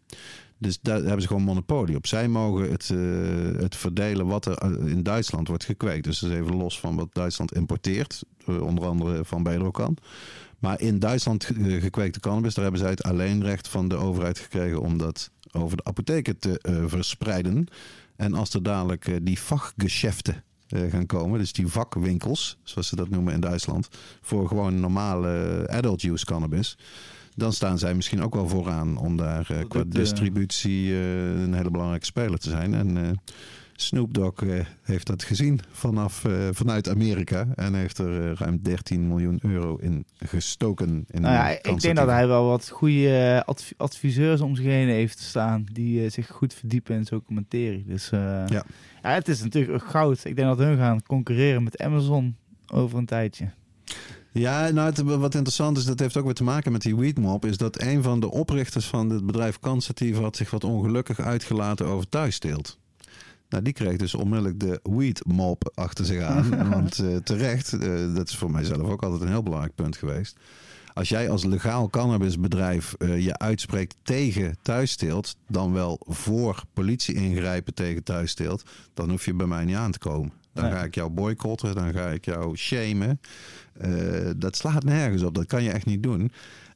Dus daar hebben ze gewoon monopolie op. Zij mogen het, uh, het verdelen wat er in Duitsland wordt gekweekt. Dus dat is even los van wat Duitsland importeert. Onder andere van Bedrocan. Maar in Duitsland gekweekte cannabis, daar hebben zij het alleenrecht van de overheid gekregen om dat over de apotheken te verspreiden. En als er dadelijk uh, die vakgeschäften uh, gaan komen, dus die vakwinkels, zoals ze dat noemen in Duitsland, voor gewoon normale adult use cannabis, dan staan zij misschien ook wel vooraan om daar eh, qua distributie eh, een hele belangrijke speler te zijn. En eh, Snoop Dogg eh, heeft dat gezien vanaf, eh, vanuit Amerika en heeft er eh, ruim 13 miljoen euro in gestoken. In Nou ja, ik denk dat hij wel wat goede adv- adviseurs om zich heen heeft staan. Die zich goed verdiepen in documentarie. Dus eh, Ja. ja, het is natuurlijk goud. Ik denk dat hun gaan concurreren met Amazon over een tijdje. Ja, nou, het, wat interessant is, dat heeft ook weer te maken met die Weedmob, is dat een van de oprichters van het bedrijf Kansatief had zich wat ongelukkig uitgelaten over thuissteelt. Nou, die kreeg dus onmiddellijk de Weedmob achter zich aan. want eh, terecht, eh, dat is voor mij zelf ook altijd een heel belangrijk punt geweest. Als jij als legaal cannabisbedrijf eh, je uitspreekt tegen thuissteelt, dan wel voor politie ingrijpen tegen thuissteelt, dan hoef je bij mij niet aan te komen. Dan Nee. ga ik jou boycotten, dan ga ik jou shamen. Dat slaat nergens op. Dat kan je echt niet doen.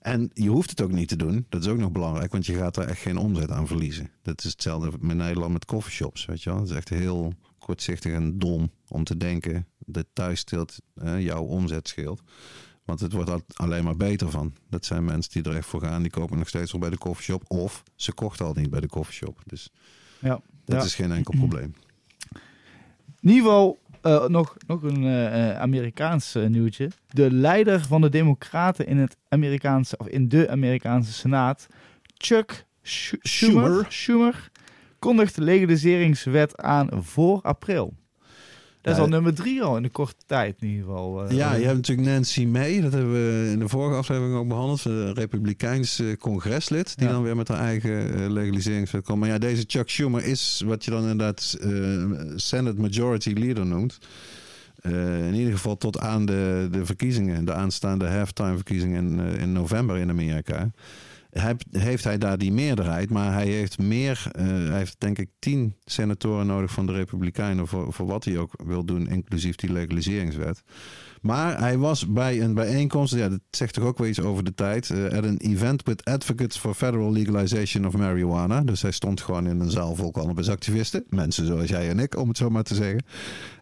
En je hoeft het ook niet te doen. Dat is ook nog belangrijk, want je gaat daar echt geen omzet aan verliezen. Dat is hetzelfde met Nederland met coffeeshops, weet je wel. Dat is echt heel kortzichtig en dom om te denken dat thuissteelt eh, jouw omzet scheelt. Want het wordt er alleen maar beter van. Dat zijn mensen die er echt voor gaan. Die kopen nog steeds wel bij de coffeeshop. Of ze kochten al niet bij de coffeeshop. Dus Ja. dat Ja. is geen enkel probleem. In eh, nog, nog een eh, eh, Amerikaans nieuwtje. De leider van de Democraten in, het Amerikaanse, of in de Amerikaanse Senaat, Chuck Sch- Schumer, Schumer. Schumer, kondigt de legaliseringswet aan voor april. Dat is al nummer drie al in de korte tijd in ieder geval. eh. Ja, je hebt natuurlijk Nancy May. Dat hebben we in de vorige aflevering ook behandeld. Een Republikeins eh, congreslid. Die dan weer met haar eigen eh, legaliseringswet komt. Maar ja, deze Chuck Schumer is wat je dan inderdaad Senate Majority Leader noemt. In ieder geval tot aan de, de verkiezingen. De aanstaande halftime verkiezingen in, in november in Amerika. Heeft hij daar die meerderheid, maar hij heeft meer, eh, hij heeft denk ik tien senatoren nodig van de Republikeinen voor, voor wat hij ook wil doen, inclusief die legaliseringswet. Maar hij was bij een bijeenkomst, ja, dat zegt toch ook wel iets over de tijd, eh, at an event with advocates for federal legalization of marijuana. Dus hij stond gewoon in een zaal vol cannabisactivisten, mensen zoals jij en ik, om het zo maar te zeggen.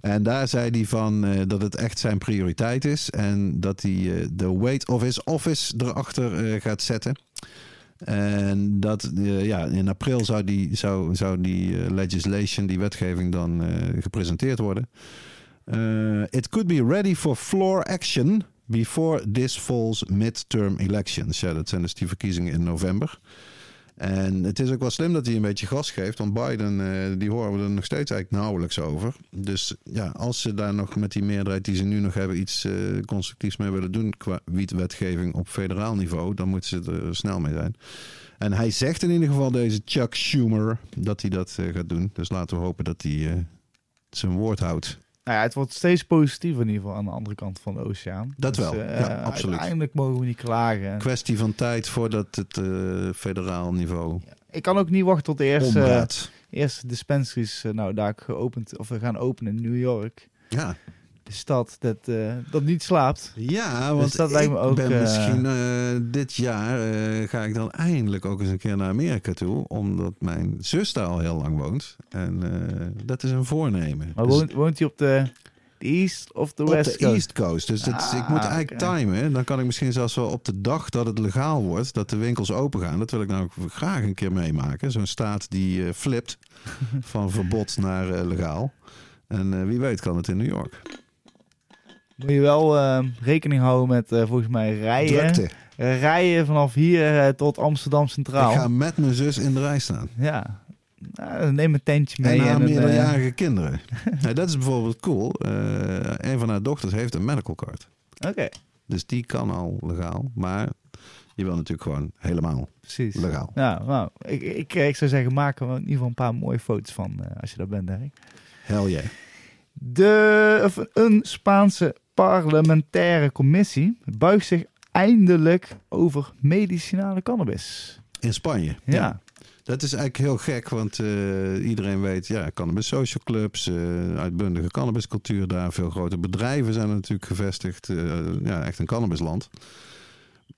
En daar zei hij van eh, dat het echt zijn prioriteit is en dat hij eh, de weight of his office erachter gaat zetten. En dat ja, in april zou die, zou, zou die legislation, die wetgeving dan gepresenteerd worden. Eh, it could be ready for floor action before this fall's midterm elections. Ja, dat zijn dus die verkiezingen in november. En het is ook wel slim dat hij een beetje gas geeft. Want Biden, eh, die horen we er nog steeds eigenlijk nauwelijks over. Dus ja, als ze daar nog met die meerderheid die ze nu nog hebben... iets eh, constructiefs mee willen doen qua wietwetgeving op federaal niveau... dan moeten ze er snel mee zijn. En hij zegt in ieder geval, deze Chuck Schumer, dat hij dat gaat doen. Dus laten we hopen dat hij zijn woord houdt. Nou ja, het wordt steeds positiever in ieder geval aan de andere kant van de oceaan. Dat wel, eh, ja, absoluut. Uiteindelijk mogen we niet klagen. Kwestie van tijd voordat het eh, federaal niveau Ik kan ook niet wachten tot de eerste, omraadt. eerste dispensaries eh, nou, daar geopend of we gaan openen in New York. Ja. De stad dat, eh, dat niet slaapt. Ja, want Dus dat lijkt me ook, ben eh, misschien eh, dit jaar ga ik dan eindelijk ook eens een keer naar Amerika toe. Omdat mijn zus daar al heel lang woont. En dat is een voornemen. Maar Dus woont, woont hij op de, de East of de op West de Coast? East Coast. Dus Ah, ik moet eigenlijk timen. Dan kan ik misschien zelfs wel op de dag dat het legaal wordt, dat de winkels open gaan. Dat wil ik nou ook graag een keer meemaken. Zo'n staat die flipt van verbod naar legaal. En wie weet kan het in New York. Moet je wel eh, rekening houden met eh, volgens mij rijden. Drukte. Rijden vanaf hier eh, tot Amsterdam Centraal. Ik ga met mijn zus in de rij staan. Ja. Nou, neem een tentje mee. en haar eh, meerderjarige kinderen. ja, dat is bijvoorbeeld cool. Eh, een van haar dochters heeft een medical card. Oké, Dus die kan al legaal. Maar je wil natuurlijk gewoon helemaal precies. legaal. Ja, nou, ik, ik, ik zou zeggen, maak er in ieder geval een paar mooie foto's van eh, als je daar bent, Dirk. Hell yeah. De, of een Spaanse parlementaire commissie buigt zich eindelijk over medicinale cannabis. In Spanje. Ja, Dat is eigenlijk heel gek, want eh, iedereen weet, ja, cannabis social clubs, eh, uitbundige cannabiscultuur daar. Veel grote bedrijven zijn er natuurlijk gevestigd. eh, ja, echt een cannabisland.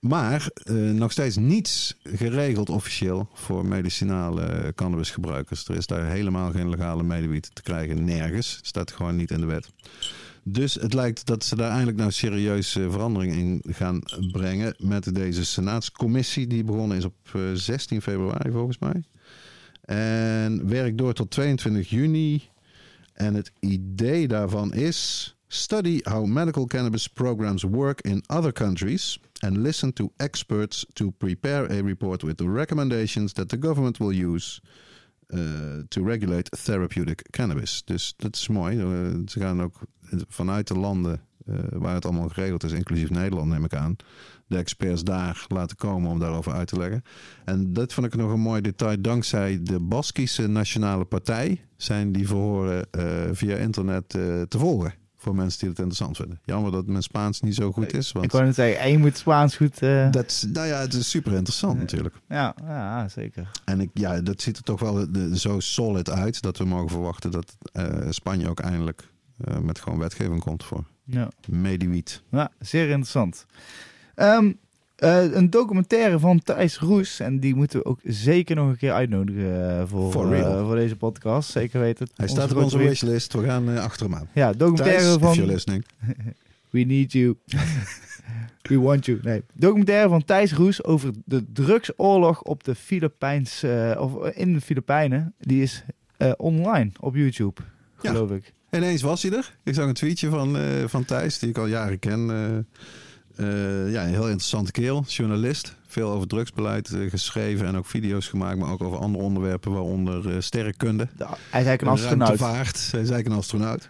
Maar nog steeds niets geregeld officieel voor medicinale cannabisgebruikers. Er is daar helemaal geen legale medewiet te krijgen, nergens. Het staat gewoon niet in de wet. Dus het lijkt dat ze daar eindelijk nou serieus eh, verandering in gaan brengen met deze senaatscommissie die begonnen is op eh, 16 februari volgens mij. En werkt door tot 22 juni. En het idee daarvan is study how medical cannabis programs work in other countries and listen to experts to prepare a report with the recommendations that the government will use uh, to regulate therapeutic cannabis. Dus dat is mooi. Uh, ze gaan ook vanuit de landen uh, waar het allemaal geregeld is, inclusief Nederland neem ik aan, de experts daar laten komen om daarover uit te leggen. En dat vond ik nog een mooi detail. Dankzij de Baskische Nationale Partij zijn die verhoren uh, via internet uh, te volgen. Voor mensen die het interessant vinden. Jammer dat mijn Spaans niet zo goed is. Want ik wou net zeggen, en je moet Spaans goed... Dat, nou ja, het is super interessant natuurlijk. Ja, ja, zeker. En ik, ja, dat ziet er toch wel zo solid uit dat we mogen verwachten dat Spanje ook eindelijk met gewoon wetgeving komt voor ja. Mediwiet. Ja, zeer interessant. Um, uh, een documentaire van Thijs Roes. En die moeten we ook zeker nog een keer uitnodigen voor, uh, voor deze podcast. Zeker weten. Hij staat op onze wishlist. We gaan achter hem aan. Ja, documentaire Thijs, van... if you're listening. We need you. We want you. Nee. Documentaire van Thijs Roes over de drugsoorlog op de Filipijns, of in de Filipijnen. Die is online op YouTube, geloof ja. ik. Ineens was hij er. Ik zag een tweetje van, van Thijs, die ik al jaren ken. Uh, ja, een heel interessante kerel, journalist. Veel over drugsbeleid uh, geschreven en ook video's gemaakt, maar ook over andere onderwerpen, waaronder uh, sterrenkunde. Ja, hij is eigenlijk een astronaut. Ruimtevaart, hij is eigenlijk een astronaut.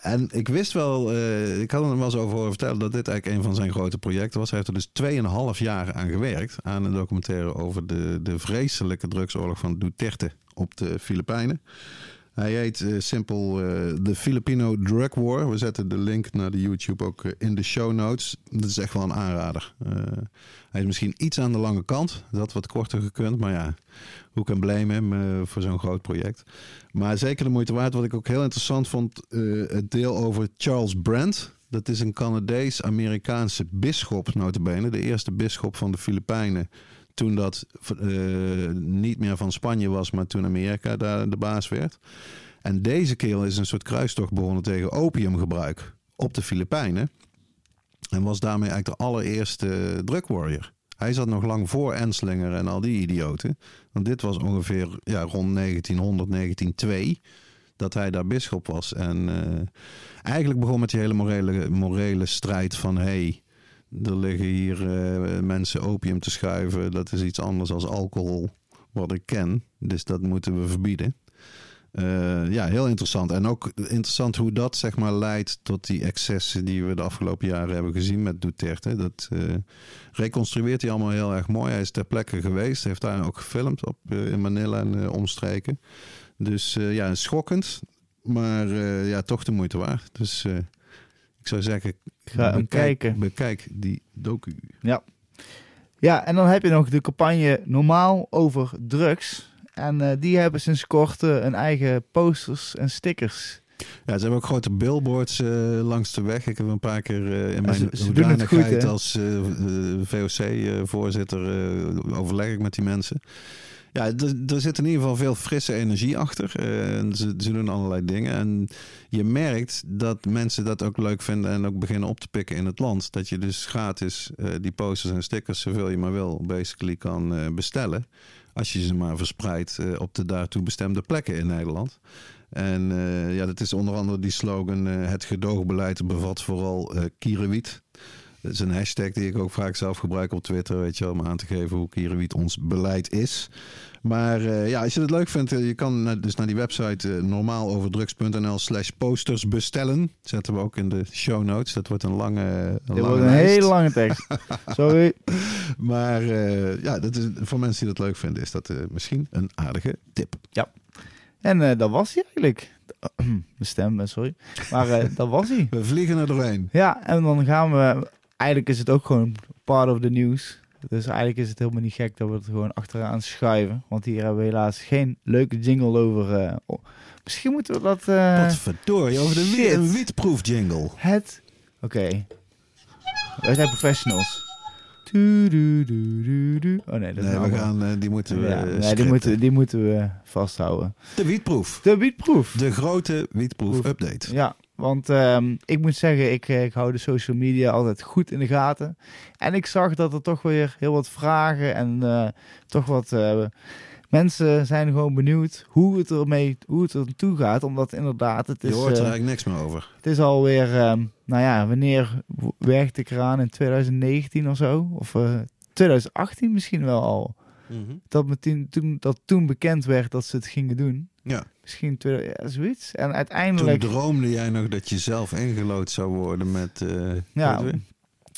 en ik wist wel, ik had hem wel eens over horen vertellen dat dit eigenlijk een van zijn grote projecten was. Hij heeft er dus 2,5 jaar aan gewerkt, aan een documentaire over de, de vreselijke drugsoorlog van Duterte op de Filipijnen. Hij heet uh, simpel de Filipino Drug War. We zetten de link naar de YouTube ook uh, in de show notes. Dat is echt wel een aanrader. hij is misschien iets aan de lange kant. Dat wat korter gekund. Maar ja, hoe kan blame hem voor zo'n groot project. Maar zeker de moeite waard. Wat ik ook heel interessant vond. het deel over Charles Brandt. Dat is een Canadees-Amerikaanse bisschop notabene. De eerste bisschop van de Filipijnen toen dat uh, niet meer van Spanje was, maar toen Amerika daar de baas werd. En deze kerel is een soort kruistocht begonnen tegen opiumgebruik op de Filipijnen. En was daarmee eigenlijk de allereerste drug warrior. Hij zat nog lang voor Enslinger en al die idioten. Want dit was ongeveer ja, rond 1900, 1902 dat hij daar bisschop was. En uh, eigenlijk begon met die hele morele, morele strijd van... hey, er liggen hier uh, mensen opium te schuiven. Dat is iets anders als alcohol, wat ik ken. Dus dat moeten we verbieden. Uh, ja, heel interessant. En ook interessant hoe dat zeg maar leidt tot die excessen die we de afgelopen jaren hebben gezien met Duterte. Dat uh, reconstrueert hij allemaal heel erg mooi. Hij is ter plekke geweest, heeft daar ook gefilmd op, in Manila en omstreken. Dus ja, schokkend, maar ja, toch de moeite waard. Dus ik zou zeggen, Ga hem bekijk, kijken. bekijk die docu. Ja. Ja, en dan heb je nog de campagne Normaal over drugs. En uh, die hebben sinds kort uh, een eigen posters en stickers. Ja, ze hebben ook grote billboards uh, langs de weg. Ik heb een paar keer in mijn ze, goed, hè? als VOC-voorzitter overleg ik met die mensen. Ja, er zit in ieder geval veel frisse energie achter. Uh, ze, ze, doen allerlei dingen. En je merkt dat mensen dat ook leuk vinden en ook beginnen op te pikken in het land. Dat je dus gratis uh, die posters en stickers, zoveel je maar wil, basically kan uh, bestellen. Als je ze maar verspreidt op de daartoe bestemde plekken in Nederland. En ja, dat is onder andere die slogan: Het gedoogbeleid bevat vooral kierenwiet. Dat is een hashtag die ik ook vaak zelf gebruik op Twitter, weet je wel, om aan te geven hoe Kierenwiet ons beleid is. Maar uh, ja, als je het leuk vindt, je kan dus naar die website uh, normaaloverdrugs.nl slash posters bestellen. Zetten we ook in de show notes. Dat wordt een lange Dit lange wordt een lijst. hele lange tekst. Sorry. Maar ja, dat is, voor mensen die dat leuk vinden, is dat misschien een aardige tip. Ja. En dat was hij eigenlijk. Mijn stem, sorry. Maar dat was hij. We vliegen er doorheen. Ja, en dan gaan we eigenlijk is het ook gewoon part of the news. Dus eigenlijk is het helemaal niet gek dat we het gewoon achteraan schuiven. Want hier hebben we helaas geen leuke jingle over. Uh, oh. Misschien moeten we dat... Uh, Wat verdorie, over de wiet, een wietproef jingle. Het... Oké. Okay. Wij zijn professionals. Du, du. Oh nee, dat is Nee, we gaan, eh, die moeten we Ja, eh, nee, die, moeten, die moeten we vasthouden. De wietproef. De wietproef. De grote wietproef Proef. update. Ja, want ehm, ik moet zeggen, ik, eh, ik hou de social media altijd goed in de gaten. En ik zag dat er toch weer heel wat vragen en eh, toch wat eh, mensen zijn gewoon benieuwd hoe het ermee hoe het er naartoe gaat. Omdat inderdaad, het Je is, hoort er eigenlijk niks meer over. het is alweer, ehm, nou ja, wanneer werkte ik eraan in 2019 of zo? Of eh, 2018 misschien wel al. Dat, me toen, toen, dat toen bekend werd dat ze het gingen doen. Ja. Misschien 2000 ja, zoiets. En Toen uiteindelijk... droomde jij nog dat je zelf ingelood zou worden met, eh Ja,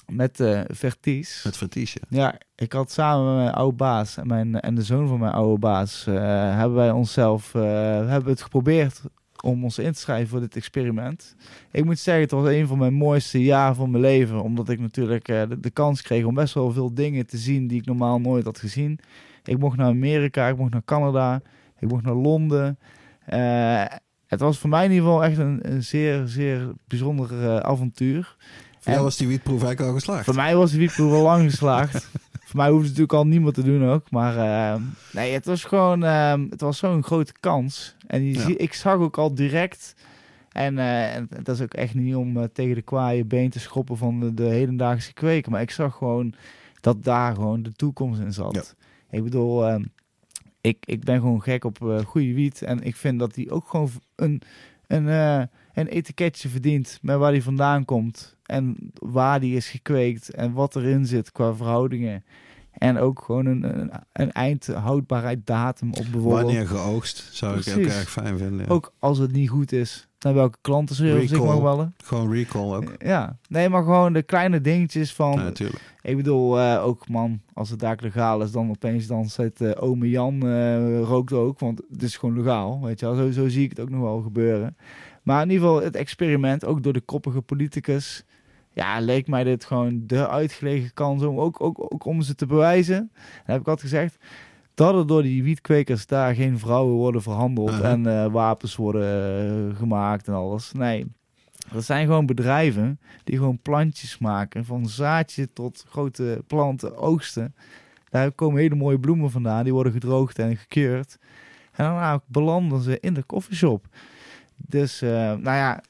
met eh Verties. met Vertiesje. Ja, ik had samen met mijn oude baas en, mijn, en de zoon van mijn oude baas... eh, hebben wij onszelf hebben het geprobeerd om ons in te schrijven voor dit experiment. Ik moet zeggen, het was een van mijn mooiste jaren van mijn leven. Omdat ik natuurlijk eh, de, de kans kreeg om best wel veel dingen te zien die ik normaal nooit had gezien. Ik mocht naar Amerika, ik mocht naar Canada, ik mocht naar Londen. Eh, het was voor mij in ieder geval echt een, een zeer, zeer bijzonder eh, avontuur. Voor jou En- was die wietproef eigenlijk al geslaagd. Voor mij was de wietproef al lang geslaagd. Voor mij hoefde het natuurlijk al niemand te doen ook. Maar eh, nee, het was gewoon, eh, het was zo'n grote kans. En je Ja. zie, ik zag ook al direct. En, en dat is ook echt niet om eh, tegen de kwaaie been te schoppen van de, de hedendaagse kweken. Maar ik zag gewoon dat daar gewoon de toekomst in zat. Ik bedoel, eh, ik, ik ben gewoon gek op goede wiet. En ik vind dat die ook gewoon een, een, een etiketje verdient met waar die vandaan komt. En waar die is gekweekt en wat erin zit qua verhoudingen. En ook gewoon een, een, een eindhoudbaarheidsdatum op bijvoorbeeld. Wanneer geoogst, zou ik ook erg fijn vinden. ja. Ook als het niet goed is. Naar welke klanten ze zich mag bellen. Gewoon recall ook. Ja, nee, maar gewoon de kleine dingetjes van... Ja, natuurlijk. Ik bedoel, eh, ook man, als het daar legaal is, dan opeens dan zet eh ome Jan eh, rookt ook, want het is gewoon legaal, weet je wel. Zo, zo zie ik het ook nog wel gebeuren. Maar in ieder geval het experiment, ook door de koppige politicus, ja, leek mij dit gewoon de uitgelegen kans om ook, ook, ook om ze te bewijzen. Dat heb ik altijd gezegd. Dat er door die wietkwekers daar geen vrouwen worden verhandeld Aha. en eh, wapens worden eh, gemaakt en alles. Nee, dat zijn gewoon bedrijven die gewoon plantjes maken. Van zaadje tot grote planten oogsten. Daar komen hele mooie bloemen vandaan. Die worden gedroogd en gekeurd. En daarna belanden ze in de koffieshop. Dus, eh, nou ja,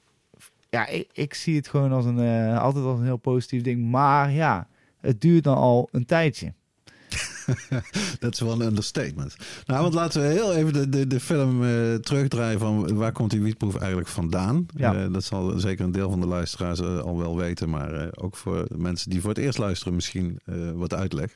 ja ik, ik zie het gewoon als een, eh, altijd als een heel positief ding. Maar ja, het duurt dan al een tijdje. Dat is wel een understatement. Nou, want laten we heel even de, de, de film eh, terugdraaien van waar komt die wietproef eigenlijk vandaan. Ja. Dat zal zeker een deel van de luisteraars al wel weten, maar ook voor mensen die voor het eerst luisteren misschien wat uitleg.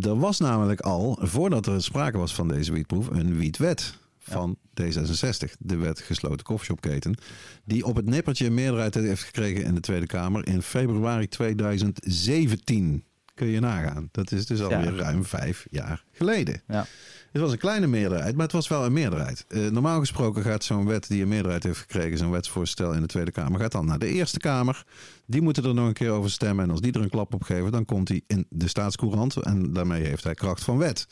Er was namelijk al, voordat er sprake was van deze wietproef, een wietwet van D66, de wet gesloten koffieshopketen, die op het nippertje een meerderheid heeft gekregen in de Tweede Kamer in februari 2017. Kun je nagaan. Dat is dus alweer ruim vijf jaar geleden. Ja. Het was een kleine meerderheid, maar het was wel een meerderheid. Eh, normaal gesproken gaat zo'n wet die een meerderheid heeft gekregen, zo'n wetsvoorstel in de Tweede Kamer, gaat dan naar de Eerste Kamer. Die moeten er nog een keer over stemmen. En als die er een klap op geven, dan komt hij in de staatscourant. En daarmee heeft hij kracht van wet.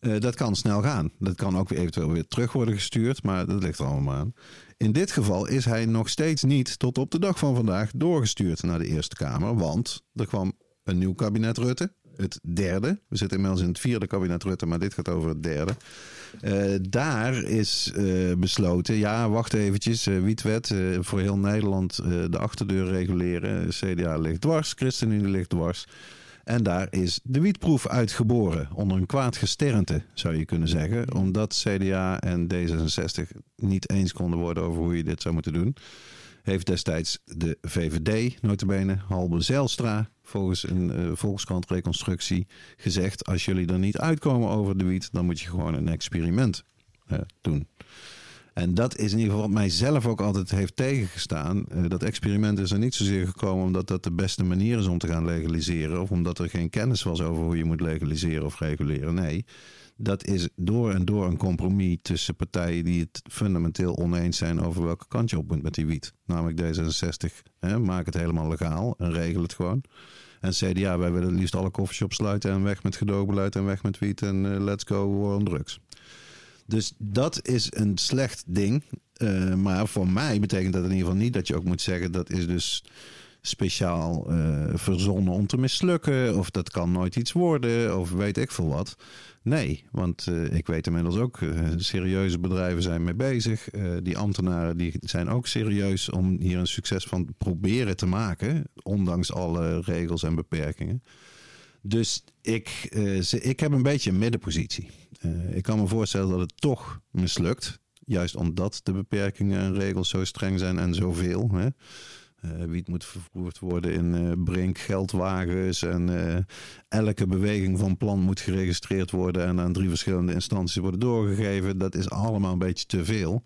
Eh, dat kan snel gaan. Dat kan ook eventueel weer terug worden gestuurd, maar dat ligt er allemaal aan. In dit geval is hij nog steeds niet tot op de dag van vandaag doorgestuurd naar de Eerste Kamer. Want er kwam een nieuw kabinet Rutte. Het derde. We zitten inmiddels in het vierde kabinet Rutte, maar dit gaat over het derde. Eh, daar is eh, besloten, ja, wacht eventjes, eh, wietwet, voor heel Nederland de achterdeur reguleren. CDA ligt dwars, ChristenUnie ligt dwars. En daar is de wietproef uitgeboren, onder een kwaad gesternte, zou je kunnen zeggen. Omdat CDA en D66 niet eens konden worden over hoe je dit zou moeten doen. Heeft destijds de VVD, notabene, Halbe Zijlstra, volgens een Volkskrant reconstructie, gezegd... als jullie er niet uitkomen over de wiet, dan moet je gewoon een experiment eh, doen. En dat is in ieder geval wat mij zelf ook altijd heeft tegengestaan. Eh, dat experiment is er niet zozeer gekomen omdat dat de beste manier is om te gaan legaliseren. Of omdat er geen kennis was over hoe je moet legaliseren of reguleren. Nee, dat is door en door een compromis tussen partijen die het fundamenteel oneens zijn over welke kant je op moet met die wiet. Namelijk D66, hè, maak het helemaal legaal en regel het gewoon. En CDA, wij willen liefst alle coffeeshops sluiten en weg met gedoogbeleid en weg met wiet en eh, let's go war on drugs. Dus dat is een slecht ding. Eh, maar voor mij betekent dat in ieder geval niet dat je ook moet zeggen dat is dus speciaal eh, verzonnen om te mislukken. Of dat kan nooit iets worden. Of weet ik veel wat. Nee, want eh, ik weet inmiddels ook, serieuze bedrijven zijn mee bezig. Die ambtenaren die zijn ook serieus om hier een succes van proberen te maken. Ondanks alle regels en beperkingen. Dus ik, ik heb een beetje een middenpositie. Eh, ik kan me voorstellen dat het toch mislukt. Juist omdat de beperkingen en regels zo streng zijn en zoveel. Hè? Eh, wiet moet vervoerd worden in eh brink geldwagens. En elke beweging van plan moet geregistreerd worden. En aan drie verschillende instanties worden doorgegeven. Dat is allemaal een beetje te veel.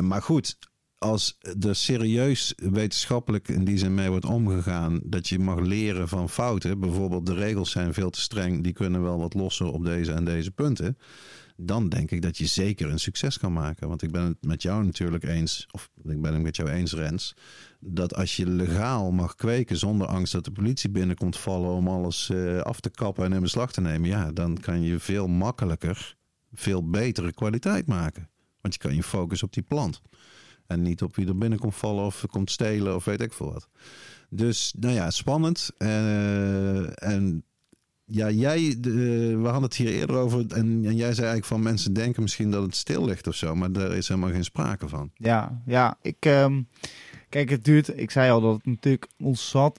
Maar goed, als er serieus wetenschappelijk in die zin mee wordt omgegaan. dat je mag leren van fouten. Bijvoorbeeld, de regels zijn veel te streng. Die kunnen wel wat losser op deze en deze punten dan denk ik dat je zeker een succes kan maken. Want ik ben het met jou natuurlijk eens, of ik ben het met jou eens, Rens, dat als je legaal mag kweken zonder angst dat de politie binnenkomt vallen om alles eh, af te kappen en in beslag te nemen, ja, dan kan je veel makkelijker, veel betere kwaliteit maken. Want je kan je focussen op die plant. En niet op wie er binnen komt vallen of komt stelen of weet ik veel wat. Dus nou ja, spannend. Eh, en ja, jij, de, we hadden het hier eerder over. En, en jij zei eigenlijk van mensen denken misschien dat het stil ligt of zo. Maar daar is helemaal geen sprake van. Ja, ja. Ik, ehm, kijk, het duurt. Ik zei al dat het natuurlijk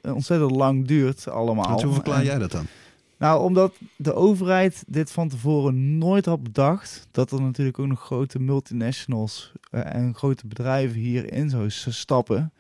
ontzettend lang duurt allemaal. Hoe verklaar En- jij dat dan? Nou, omdat de overheid dit van tevoren nooit had bedacht. Dat er natuurlijk ook nog grote multinationals eh, en grote bedrijven hierin zouden stappen.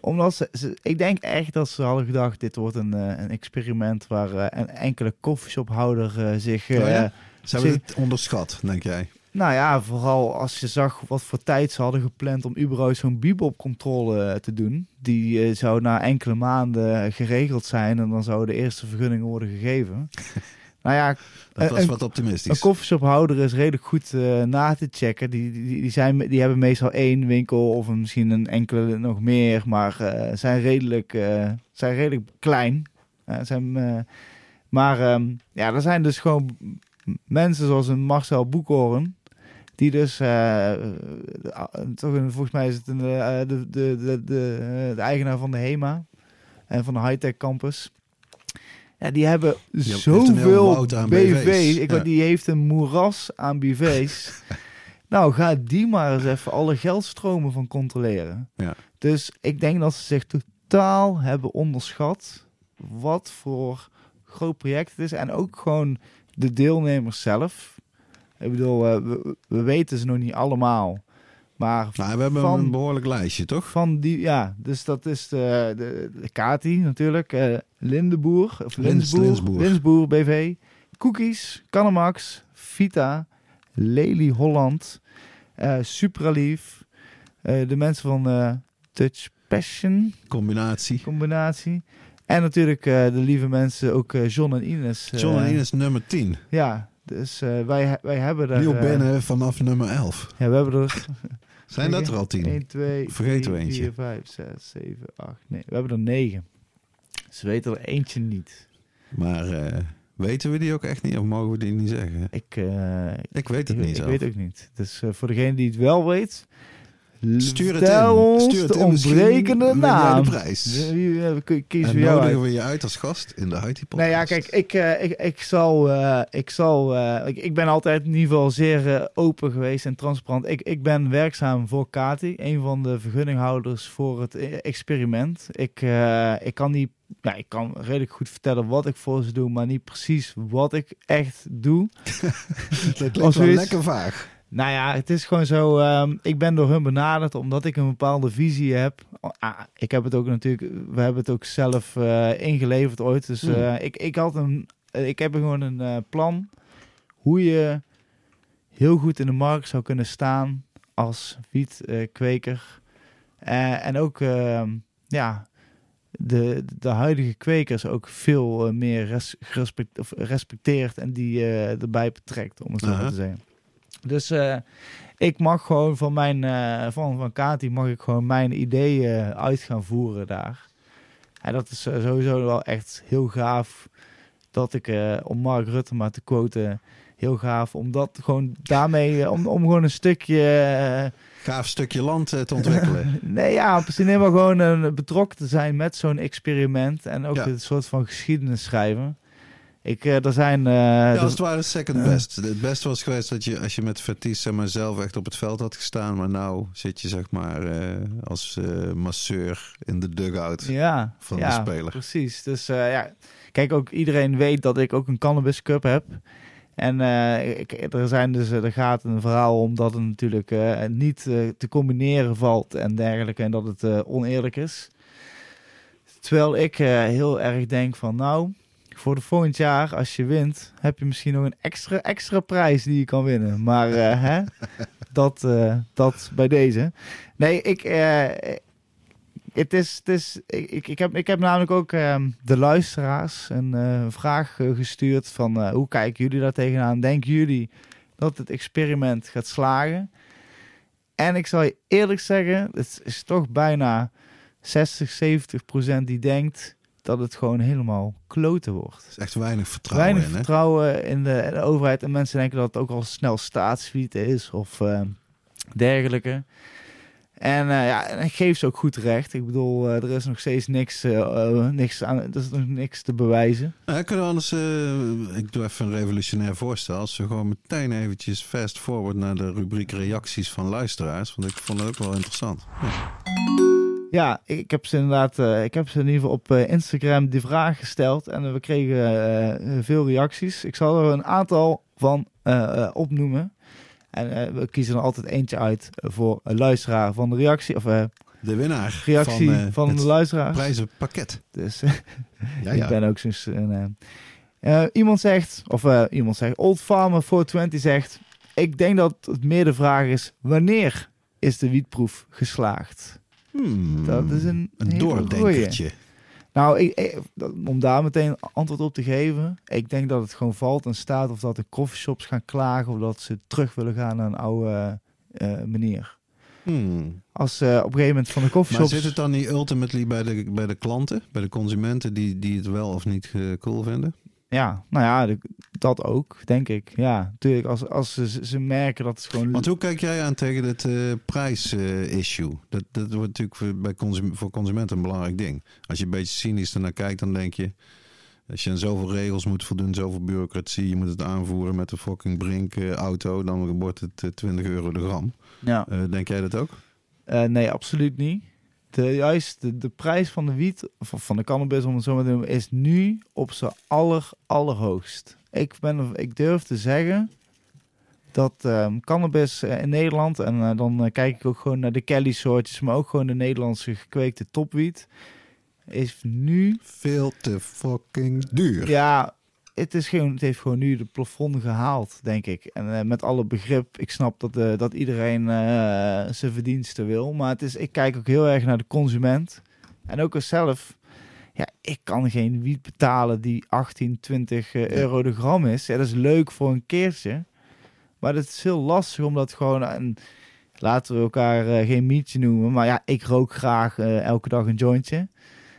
Omdat ze, ze- ik denk echt dat ze hadden gedacht, dit wordt een, eh, een experiment waar eh, een enkele koffieshophouder zich... Oh ja? Ze hebben het onderschat, denk jij? Nou ja, vooral als je zag wat voor tijd ze hadden gepland om überhaupt zo'n bibopcontrole eh, te doen. Die eh, zou na enkele maanden geregeld zijn en dan zouden de eerste vergunningen worden gegeven. nou ja, Dat Een- was een- wat een optimistisch. koffieshophouder is redelijk goed eh, na te checken. Die, die, die, zijn, die hebben meestal één winkel of een- misschien een enkele nog meer, maar eh, zijn, redelijk, eh, zijn redelijk klein. Eh, zijn, eh, maar ehm, ja, er zijn dus gewoon mensen zoals een Marcel Boekhoorn. Die dus, eh, eh, toch een, volgens mij is het een, eh, de, de, de, de, eh, de eigenaar van de HEMA en van de Hightech Campus. Ja, die hebben heel zoveel BV's. BV's. Ik, Ja. Die heeft een moeras aan BV's. nou, ga die maar eens even alle geldstromen van controleren. Ja. Dus ik denk dat ze zich totaal hebben onderschat wat voor groot project het is. En ook gewoon de deelnemers zelf. Ik bedoel, eh, we, we weten ze nog niet allemaal. Maar Nou, we hebben van- een behoorlijk lijstje, toch? van die, ja, dus dat is de, de, de Kati natuurlijk, eh Lindeboer, of Lins- Linsboer, Linsboer. Linsboer BV, Cookies, Canemax, Vita, Lely Holland, eh Supralief, de mensen van Dutch Passion Combinatie. combinatie. En natuurlijk de lieve mensen, ook John en Ines. John en Ines nummer 10. Ja, dus eh, wij, wij hebben er... Nieuw eh, binnen vanaf nummer 11. Ja, we hebben er Zijn dat er al 10? 1, 2, Vergeten we 3, eentje. 4, 5, 6, 7, 8. Nee, we hebben er 9. Ze weten er eentje niet. Maar eh, weten we die ook echt niet? Of mogen we die niet zeggen? Ik, eh, Ik weet het ik, niet ik zo. weet ook niet. Dus eh, voor degene die het wel weet, Stuur het vertel in. ons Stuur het de in. Ontbrekende naam. de prijs. Wie, wie, ki- kies En jou nodigen uit. we je uit als gast in de IT podcast. Nou ja, kijk, ik, eh, ik, ik zal, eh, ik, zal eh, ik, ik ben altijd in ieder geval zeer open geweest en transparant. Ik, ik ben werkzaam voor Kati, een van de vergunninghouders voor het experiment. Ik, ik kan niet, ja, ik kan redelijk goed vertellen wat ik voor ze doe, maar niet precies wat ik echt doe. dat klinkt wel lekker vaag. Nou ja, het is gewoon zo. ehm, ik ben door hun benaderd omdat ik een bepaalde visie heb. Ah, ik heb het ook natuurlijk. We hebben het ook zelf eh, ingeleverd ooit. Dus Hmm. eh, ik, ik had een. eh, Ik heb gewoon een plan hoe je heel goed in de markt zou kunnen staan als wietkweker. En ook ehm, ja, de, de huidige kwekers ook veel meer res, gerespect, of respecteert en die erbij betrekt, om het zo maar te zeggen. Dus eh, ik mag gewoon van mijn eh, van, van Kati mag ik gewoon mijn ideeën uit gaan voeren daar. En dat is eh, sowieso wel echt heel gaaf dat ik, om Mark Rutte maar te quoten, heel gaaf. Omdat gewoon daarmee, om, om gewoon een stukje... gaaf stukje land te ontwikkelen. nee, ja, precies. Nee, maar gewoon uh, betrokken te zijn met zo'n experiment. En ook Ja. een soort van geschiedenis schrijven. Ik, eh, er zijn... eh, ja, als het ware second best. Het beste was geweest dat je, als je met Verties zeg maar, zelf echt op het veld had gestaan. Maar nou zit je zeg maar eh, als masseur in de dugout. ja, van ja, de speler. Precies. Dus ja, kijk, ook iedereen weet dat ik ook een Cannabis Cup heb. En ik, er zijn dus, er gaat een verhaal om dat het natuurlijk niet te combineren valt en dergelijke. En dat het oneerlijk is. Terwijl ik heel erg denk van, nou, voor de volgend jaar, als je wint, heb je misschien nog een extra, extra prijs die je kan winnen. Maar eh, hè, dat, eh, dat bij deze. Nee, ik, eh, het is, het is, ik, ik, heb, ik heb namelijk ook ehm, de luisteraars een vraag gestuurd van hoe kijken jullie daar tegenaan? Denken jullie dat het experiment gaat slagen? En ik zal je eerlijk zeggen, het is toch bijna 60, 70 procent die denkt dat het gewoon helemaal kloten wordt. Er is echt weinig vertrouwen Weinig in. Vertrouwen in de, in de overheid. En mensen denken dat het ook al snel staatsfiet is of eh, dergelijke. En eh, ja, en geef ze ook goed recht. Ik bedoel, eh, er is nog steeds niks, niks aan, er is nog niks te bewijzen. Nou, kunnen we anders, ik doe even een revolutionair voorstel. Als we gewoon meteen eventjes fast forward naar de rubriek reacties van luisteraars. Want ik vond het ook wel interessant. Ja, ik, ik heb ze inderdaad, eh, ik heb ze in ieder geval op eh, Instagram die vraag gesteld en we kregen eh, eh, veel reacties. Ik zal er een aantal van eh, eh, opnoemen. En eh, we kiezen er altijd eentje uit voor een luisteraar van de reactie, of eh, De winnaar reactie van, van, eh, de luisteraar. prijzenpakket. Dus Ja, ik ja. ben ook eh, eh, iemand zegt, of eh, iemand zegt, Old Farmer 420 zegt... Ik denk dat het meer de vraag is, wanneer is de wietproef geslaagd? Hmm, Dat is een, een doordenkertje. Nou, ik, om daar meteen antwoord op te geven. Ik denk dat het gewoon valt en staat of dat de coffeeshops gaan klagen... of dat ze terug willen gaan naar een oude eh, manier. Hmm. Als eh, op een gegeven moment van de Maar coffeeshops... zit het dan niet ultimately bij de, bij de klanten, bij de consumenten die, die het wel of niet eh, cool vinden? Ja, nou ja, de- dat ook, denk ik. Ja, natuurlijk. Als, als ze, ze merken dat het gewoon... Want hoe kijk jij aan tegen het eh prijs-issue? dat, dat wordt natuurlijk voor, bij consum, voor consumenten een belangrijk ding. Als je een beetje cynisch ernaar kijkt, dan denk je... Als je aan zoveel regels moet voldoen, zoveel bureaucratie... je moet het aanvoeren met een fucking brink eh, auto... dan wordt het eh, 20 euro de gram. Ja. Eh, denk jij dat ook? Eh, nee, absoluut niet. De, juist de, de prijs van de wiet, of van de cannabis om het zo maar te noemen, is nu op zijn aller, allerhoogst. Ik, ben, ik durf te zeggen dat ehm, cannabis eh, in Nederland, en eh, dan eh, kijk ik ook gewoon naar de Kelly soortjes, maar ook gewoon de Nederlandse gekweekte topwiet, is nu Veel te fucking duur. Ja, het, is gewoon, het heeft gewoon nu de plafond gehaald, denk ik. En eh, met alle begrip, ik snap dat, eh, dat iedereen eh, zijn verdiensten wil. Maar het is, ik kijk ook heel erg naar de consument. En ook als zelf, ja, ik kan geen wiet betalen die 18, 20 eh, euro de gram is. Ja, dat is leuk voor een keertje. Maar het is heel lastig omdat gewoon... En, laten we elkaar geen mietje noemen. Maar ja, ik rook graag elke dag een jointje.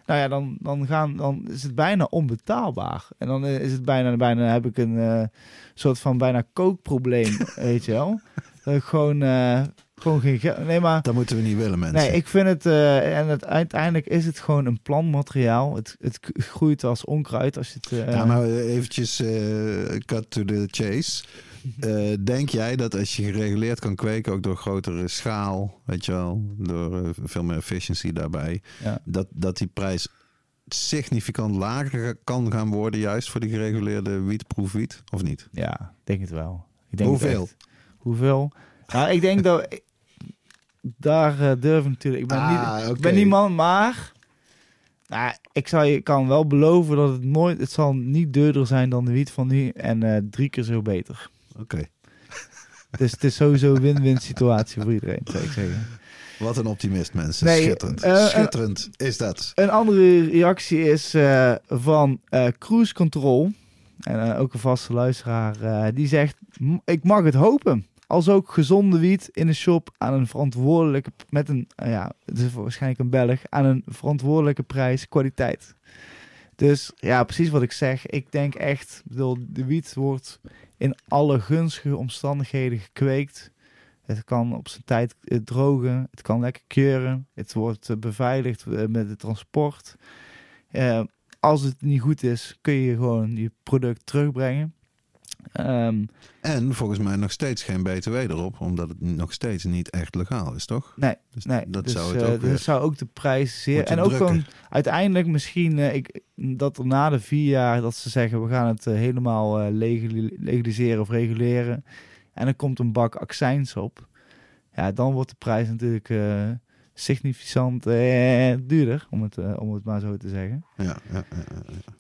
Nou ja, dan, dan, gaan, dan is het bijna onbetaalbaar. En dan eh, is het bijna, bijna heb ik een eh, soort van bijna kookprobleem, weet je wel. Dat ik gewoon, eh, gewoon geen geld... Nee, maar... Dat moeten we niet willen, mensen. Nee, ik vind het... en het, uiteindelijk is het gewoon een planmateriaal. Het, het groeit als onkruid als je het... Ja, maar eventjes cut to the chase. Eh, denk jij dat als je gereguleerd kan kweken, ook door grotere schaal, weet je wel, door eh, veel meer efficiency daarbij, Ja. dat, dat die prijs significant lager kan gaan worden, juist voor die gereguleerde wietproefwiet, of niet? Ja, ik denk het wel. Ik denk Hoeveel? Hoeveel? Nou, ik denk dat... daar eh, durf ik natuurlijk... Ik ben, Ah, niet, oké. ik ben niet man, maar... Nou, ik zou je kan wel beloven dat het nooit... Het zal niet duurder zijn dan de wiet van nu. En drie keer zo beter. Oké. Dus het is sowieso een win-win situatie voor iedereen, zou ik zeggen. Wat een optimist, mensen. Nee, Schitterend. eh, Schitterend is dat. Een andere reactie is eh, van eh, Cruise Control. En eh, ook een vaste luisteraar. eh, die zegt, "M- ik mag het hopen. Als ook gezonde wiet in een shop aan een verantwoordelijke... Met een, eh, ja, het is waarschijnlijk een Belg. Aan een verantwoordelijke prijs, kwaliteit. Dus ja, precies wat ik zeg. Ik denk echt, ik bedoel, de wiet wordt in alle gunstige omstandigheden gekweekt. Het kan op zijn tijd eh, drogen. Het kan lekker keuren. Het wordt eh, beveiligd eh, met het transport. Als het niet goed is, kun je gewoon je product terugbrengen. Ehm, En volgens mij nog steeds geen BTW erop, omdat het nog steeds niet echt legaal is, toch? nee, Dus nee. dat dus, zou het ook weer dat zou ook de prijs zeer... En ook drukken. gewoon uiteindelijk misschien ik, dat er na de vier jaar dat ze zeggen we gaan het eh, helemaal eh, legali- legaliseren of reguleren. En er komt een bak accijns op. Ja, dan wordt de prijs natuurlijk eh, significant duurder, om het, om het maar zo te zeggen. Ja,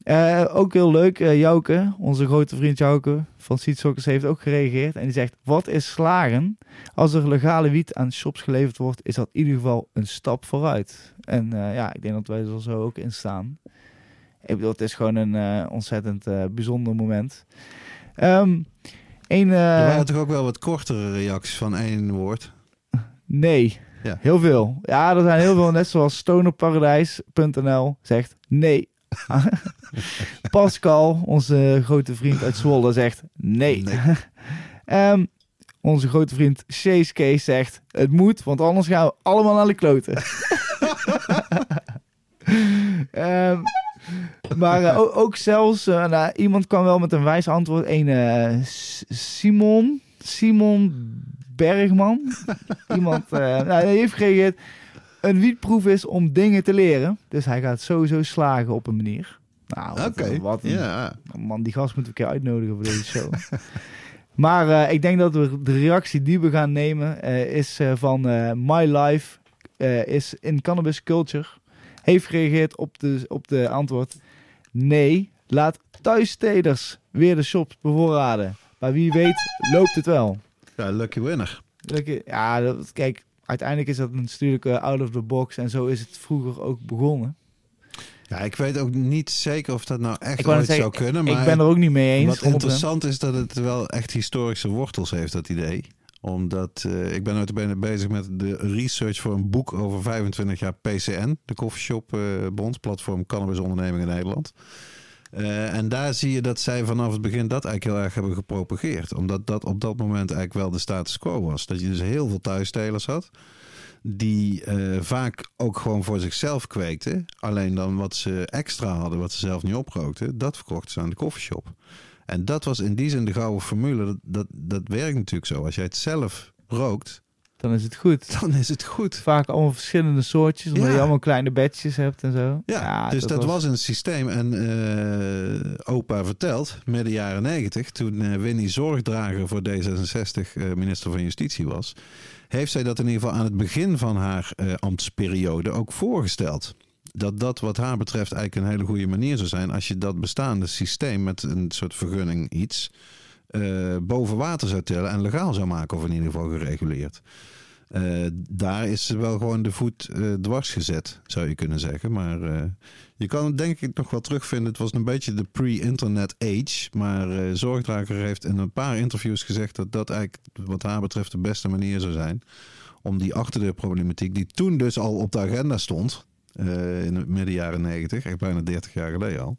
ja, ook heel leuk, Jouke, onze grote vriend Jouke van Seedsockers heeft ook gereageerd. En die zegt, wat is slagen? Als er legale wiet aan shops geleverd wordt, is dat in ieder geval een stap vooruit. En ja, ik denk dat wij er zo ook in staan. Ik bedoel, het is gewoon een eh, ontzettend eh, bijzonder moment. Ehm een, eh, er waren toch ook wel wat kortere reacties van één woord? nee, Ja. heel veel. Ja, er zijn heel veel, net zoals stonerparadijs.nl zegt nee. Pascal, onze grote vriend uit Zwolle, zegt nee. Nee. Ehm, onze grote vriend Chase zegt het moet, want anders gaan we allemaal naar de kloten. Ehm, maar eh, ook, ook zelfs, eh, nou, iemand kwam wel met een wijs antwoord. Een eh, Simon, Simon Bergman. iemand nou, heeft gereageerd. Een wietproef is om dingen te leren. Dus hij gaat sowieso slagen op een manier. Nou, wat, Oké, wat een. Man, die gast moeten we een keer uitnodigen voor deze show. maar ik denk dat we de reactie die we gaan nemen is van My Life is in Cannabis Culture. Heeft gereageerd op de, op de antwoord. Nee, laat thuissteders weer de shops bevoorraden. Maar wie weet loopt het wel. Ja, lucky winner. Lekker- Ja, dat, kijk, uiteindelijk is dat natuurlijk eh, out of the box. En zo is het vroeger ook begonnen. Ja, ik weet ook niet zeker of dat nou echt ooit zou kunnen. Maar ik ben er ook niet mee eens. wat 100%. interessant is dat het wel echt historische wortels heeft, dat idee. Omdat eh, ik ben bene bezig met de research voor een boek over 25 jaar PCN. De Coffeeshop eh Bond, platform Cannabis Onderneming in Nederland. Eh, en daar zie je dat zij vanaf het begin dat eigenlijk heel erg hebben gepropageerd. Omdat dat op dat moment eigenlijk wel de status quo was. Dat je dus heel veel thuisstelers had. Die vaak ook gewoon voor zichzelf kweekten. Alleen dan wat ze extra hadden, wat ze zelf niet oprookten, dat verkochten ze aan de koffieshop. En dat was in die zin de gouden formule. Dat, dat, dat werkt natuurlijk zo. Als jij het zelf rookt, Dan is het goed. dan is het goed. Vaak allemaal verschillende soortjes, omdat Ja. je allemaal kleine bedjes hebt en zo. Ja, dus dat, was... een systeem. En eh, opa vertelt, midden jaren negentig, toen eh, Winnie zorgdrager voor D66 eh, minister van Justitie was, heeft zij dat in ieder geval aan het begin van haar ambtsperiode ook voorgesteld. Dat dat wat haar betreft eigenlijk een hele goede manier zou zijn als je dat bestaande systeem met een soort vergunning iets eh, boven water zou tillen en legaal zou maken, of in ieder geval gereguleerd. Eh, daar is wel gewoon de voet eh, dwars gezet, zou je kunnen zeggen. Maar je kan het denk ik nog wel terugvinden. Het was een beetje de pre-internet age. Maar Zorgdrager heeft in een paar interviews gezegd dat dat eigenlijk wat haar betreft de beste manier zou zijn. Om die achter de problematiek, die toen dus al op de agenda stond, in de midden jaren negentig, echt bijna 30 jaar geleden al.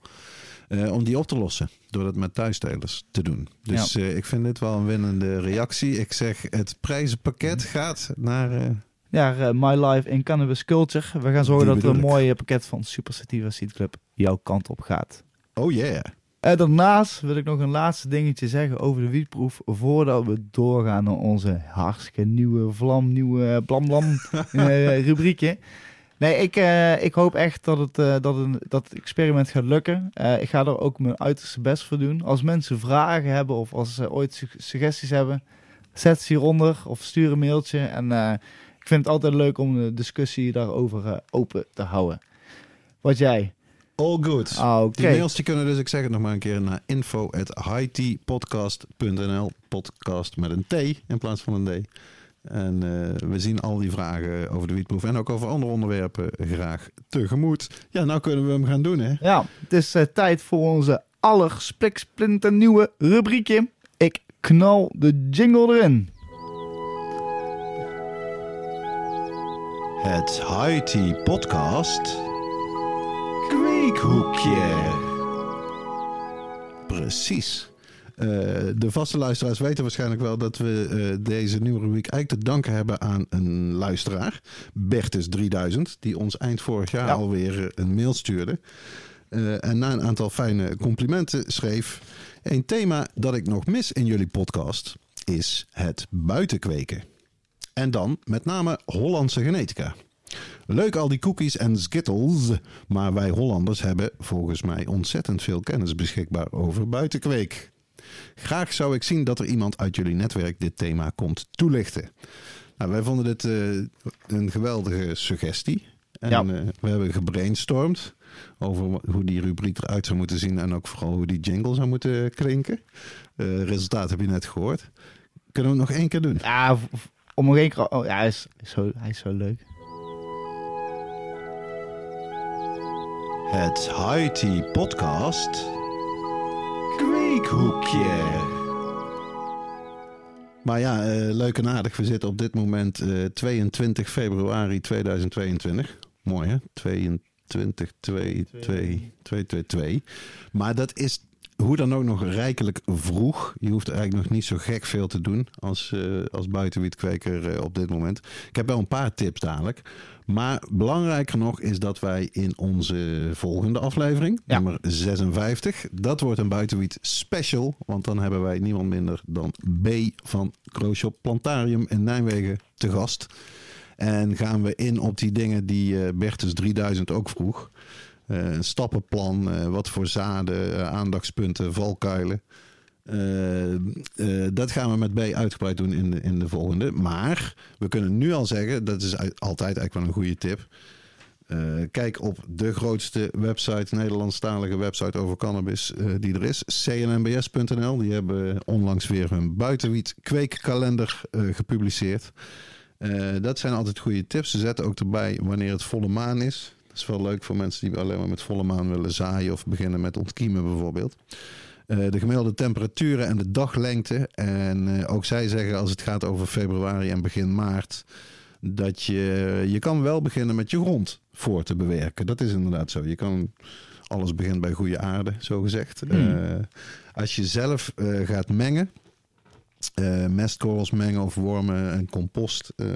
eh, om die op te lossen door dat met thuisstelers te doen. Dus eh, ik vind dit wel een winnende reactie. Ik zeg, het prijzenpakket gaat naar... eh, Ja, eh, My Life in Cannabis Culture. We gaan zorgen dat er een mooi eh, pakket van Super Sativa Seed Club jouw kant op gaat. oh yeah. En daarnaast wil ik nog een laatste dingetje zeggen over de wietproef. Voordat we doorgaan naar onze hartstikke nieuwe vlam, nieuwe blam blam eh, rubriekje. Nee, ik, eh, ik hoop echt dat het, eh, dat, een, dat het experiment gaat lukken. Eh, ik ga er ook mijn uiterste best voor doen. Als mensen vragen hebben of als ze ooit su- suggesties hebben, zet ze hieronder of stuur een mailtje. En ik vind het altijd leuk om de discussie daarover open te houden. Wat jij? All good. Ah. Die mails die kunnen dus, ik zeg het nog maar een keer, naar info at. Podcast met een T in plaats van een D. En eh, we zien al die vragen over de wietproef en ook over andere onderwerpen graag tegemoet. Ja, nou kunnen we hem gaan doen, hè? Ja, het is eh, tijd voor onze allerspliksplinter nieuwe rubriekje. Ik knal de jingle erin. Het High Tea Podcast. Kweekhoekje. Precies. Eh, de vaste luisteraars weten waarschijnlijk wel dat we eh, deze nieuwe rubriek eigenlijk te danken hebben aan een luisteraar, Bertus3000, die ons eind vorig jaar Ja. alweer eh, een mail stuurde. En na een aantal fijne complimenten schreef: Een thema dat ik nog mis in jullie podcast is het buitenkweken. En dan met name Hollandse genetica. Leuk al die cookies en skittles, maar wij Hollanders hebben volgens mij ontzettend veel kennis beschikbaar over buitenkweek. Graag zou ik zien dat er iemand uit jullie netwerk dit thema komt toelichten. Nou, wij vonden dit eh, een geweldige suggestie. En Ja. eh, we hebben gebrainstormd over hoe die rubriek eruit zou moeten zien en ook vooral hoe die jingle zou moeten klinken. Eh resultaat heb je net gehoord. Kunnen we het nog één keer doen? Ja, om nog één keer... Oh, ja, hij is, zo, hij is zo leuk. Het Haiti Podcast Kweekhoekje. Maar ja, eh, leuk en aardig. We zitten op dit moment eh, 22 februari 2022. Mooi hè? 22, 2, 2, 2, 2, 2. Maar dat is hoe dan ook nog rijkelijk vroeg. Je hoeft eigenlijk nog niet zo gek veel te doen als, eh, als buitenwietkweker eh, op dit moment. Ik heb wel een paar tips dadelijk. Maar belangrijker nog is dat wij in onze volgende aflevering, Ja. nummer 56, dat wordt een buitenwiet special. Want dan hebben wij niemand minder dan B van Crowshop Plantarium in Nijmegen te gast. En gaan we in op die dingen die eh Bertus 3000 ook vroeg. Eh, een stappenplan, eh, wat voor zaden, aandachtspunten, valkuilen. Eh, eh, dat gaan we met B uitgebreid doen in de, in de volgende. Maar we kunnen nu al zeggen, dat is altijd eigenlijk wel een goede tip. Eh, kijk op de grootste website, Nederlandstalige website over cannabis die er is. cnmbs.nl. Die hebben onlangs weer hun buitenwiet kweekkalender gepubliceerd. Dat zijn altijd goede tips. Ze zetten ook erbij wanneer het volle maan is. Dat is wel leuk voor mensen die alleen maar met volle maan willen zaaien of beginnen met ontkiemen bijvoorbeeld. Eh, de gemiddelde temperaturen en de daglengte. En eh, ook zij zeggen als het gaat over februari en begin maart. Dat je, je kan wel beginnen met je grond voor te bewerken. Dat is inderdaad zo. Je kan, alles begint bij goede aarde, zo gezegd. Hmm. Eh, als je zelf gaat mengen, eh, mestkorrels mengen of wormen en compost eh,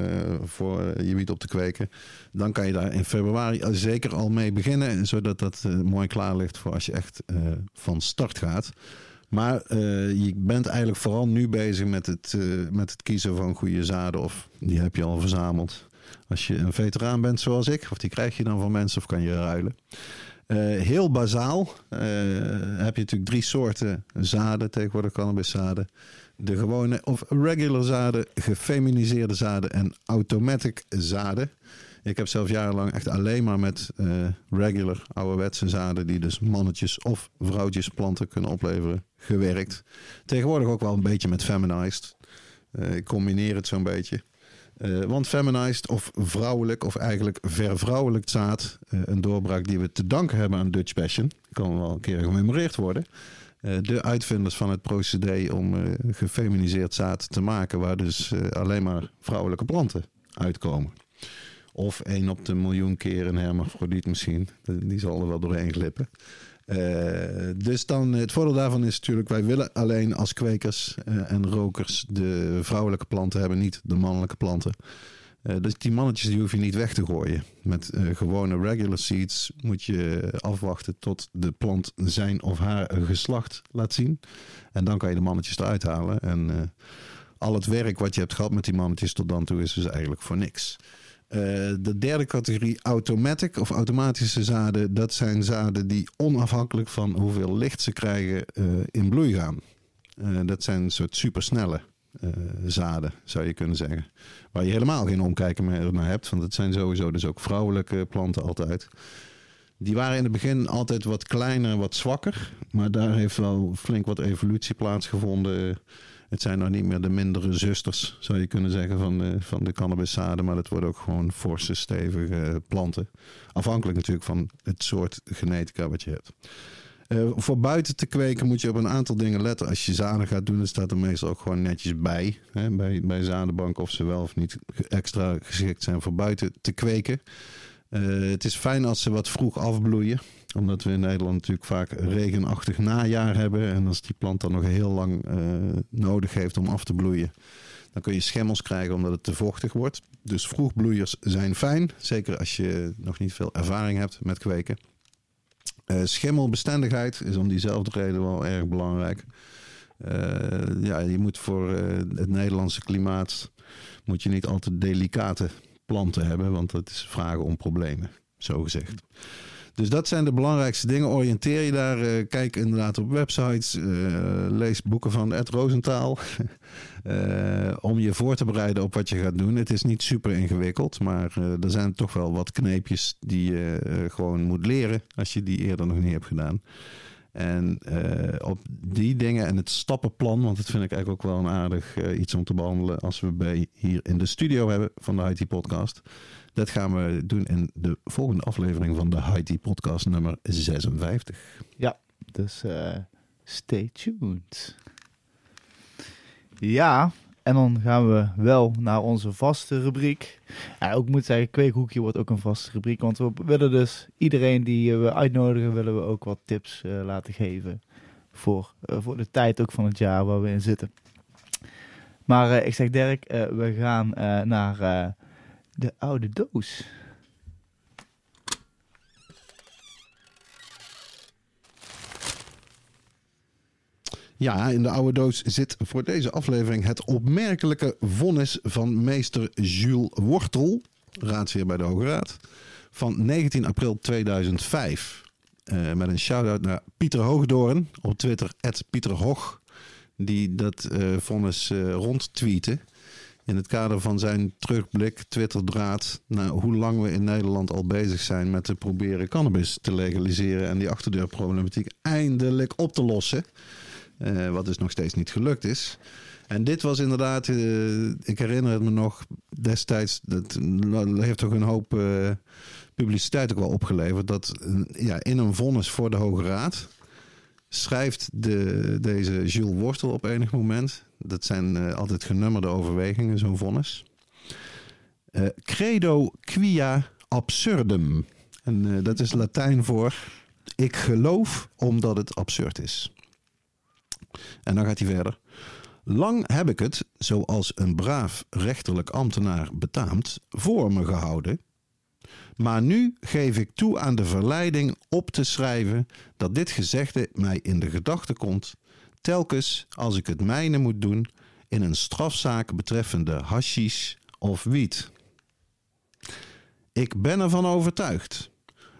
voor je wiet op te kweken. Dan kan je daar in februari zeker al mee beginnen. Zodat dat eh, mooi klaar ligt voor als je echt van start gaat. Maar je bent eigenlijk vooral nu bezig met het, met het kiezen van goede zaden. Of die heb je al verzameld. Als je een veteraan bent zoals ik, of die krijg je dan van mensen of kan je ruilen. Heel bazaal heb je natuurlijk drie soorten zaden, tegenwoordig cannabiszaden. De gewone of regular zaden, gefeminiseerde zaden en automatic zaden. Ik heb zelf jarenlang echt alleen maar met eh, regular ouderwetse zaden, die dus mannetjes of vrouwtjes planten kunnen opleveren, gewerkt. Tegenwoordig ook wel een beetje met feminized. Eh, ik combineer het zo'n beetje. Eh, want feminized of vrouwelijk of eigenlijk vervrouwelijkt zaad, een doorbraak die we te danken hebben aan Dutch Passion, kan wel een keer gememoreerd worden. Eh, de uitvinders van het procedé om eh, gefeminiseerd zaad te maken, waar dus eh, alleen maar vrouwelijke planten uitkomen. Of één op de miljoen keer een hermafrodiet misschien. Die zal er wel doorheen glippen. Dus dan, het voordeel daarvan is natuurlijk, wij willen alleen als kwekers en rokers de vrouwelijke planten hebben, niet de mannelijke planten. Eh, dus die mannetjes die hoef je niet weg te gooien. Met eh, gewone regular seeds moet je afwachten tot de plant zijn of haar geslacht laat zien. En dan kan je de mannetjes eruit halen. En eh, al het werk wat je hebt gehad met die mannetjes tot dan toe is dus eigenlijk voor niks. De derde categorie automatic of automatische zaden, dat zijn zaden die onafhankelijk van hoeveel licht ze krijgen in bloei gaan. Dat zijn een soort supersnelle zaden, zou je kunnen zeggen. Waar je helemaal geen omkijken meer naar hebt, want het zijn sowieso dus ook vrouwelijke planten altijd. Die waren in het begin altijd wat kleiner, wat zwakker. Maar daar heeft wel flink wat evolutie plaatsgevonden. Het zijn nou niet meer de mindere zusters, zou je kunnen zeggen, van de, van de cannabiszaden. Maar het worden ook gewoon forse, stevige planten. Afhankelijk natuurlijk van het soort genetica wat je hebt. Eh, voor buiten te kweken moet je op een aantal dingen letten. Als je zaden gaat doen, dan staat er meestal ook gewoon netjes bij. Hè, bij, bij zadenbank of ze wel of niet extra geschikt zijn voor buiten te kweken. Eh, het is fijn als ze wat vroeg afbloeien. Omdat we in Nederland natuurlijk vaak regenachtig najaar hebben. En als die plant dan nog heel lang eh, nodig heeft om af te bloeien, dan kun je schimmels krijgen omdat het te vochtig wordt. Dus vroegbloeiers zijn fijn. Zeker als je nog niet veel ervaring hebt met kweken. Eh, schimmelbestendigheid is om diezelfde reden wel erg belangrijk. Eh, ja, je moet voor eh, het Nederlandse klimaat moet je niet al te delicate planten hebben, want dat is vragen om problemen, zo gezegd. Dus dat zijn de belangrijkste dingen. Oriënteer je daar. eh, kijk inderdaad op websites. eh, lees boeken van Ed Rosenthal. eh, om je voor te bereiden op wat je gaat doen. Het is niet super ingewikkeld. Maar er zijn toch wel wat kneepjes die je gewoon moet leren. Als je die eerder nog niet hebt gedaan. En op die dingen en het stappenplan, want dat vind ik eigenlijk ook wel een aardig iets om te behandelen als we bij hier in de studio hebben van de IT Podcast. Dat gaan we doen in de volgende aflevering van de IT Podcast nummer 56. Dus eh, stay tuned. Ja, en dan gaan we wel naar onze vaste rubriek. Ja, ook moet zeggen, kweekhoekje wordt ook een vaste rubriek. Want we willen dus iedereen die we uitnodigen, willen we ook wat tips eh, laten geven. Voor, eh, voor de tijd ook van het jaar waar we in zitten. Maar ik zeg Dirk, we gaan naar de oude doos. Ja, in de oude doos zit voor deze aflevering het opmerkelijke vonnis van meester Jules Wortel, raadsheer bij de Hoge Raad, van 19 april 2005. Eh, met een shout-out naar Pieter Hoogdoorn op Twitter, Pieter Hoog, die dat eh vonnis eh rondtweette. In het kader van zijn terugblik, Twitterdraad, naar hoe lang we in Nederland al bezig zijn met te proberen cannabis te legaliseren en die achterdeurproblematiek eindelijk op te lossen. Eh, wat dus nog steeds niet gelukt is. En dit was inderdaad, eh, ik herinner het me nog destijds, dat heeft toch een hoop eh, publiciteit ook wel opgeleverd. Dat ja, in een vonnis voor de Hoge Raad schrijft de, deze Jules Wortel op enig moment. Dat zijn eh, altijd genummerde overwegingen, zo'n vonnis. Eh, credo quia absurdum. En eh, dat is Latijn voor ik geloof omdat het absurd is. En dan gaat hij verder. Lang heb ik het, zoals een braaf rechterlijk ambtenaar betaamt, voor me gehouden. Maar nu geef ik toe aan de verleiding op te schrijven dat dit gezegde mij in de gedachte komt, telkens als ik het mijne moet doen in een strafzaak betreffende hashish of wiet. Ik ben ervan overtuigd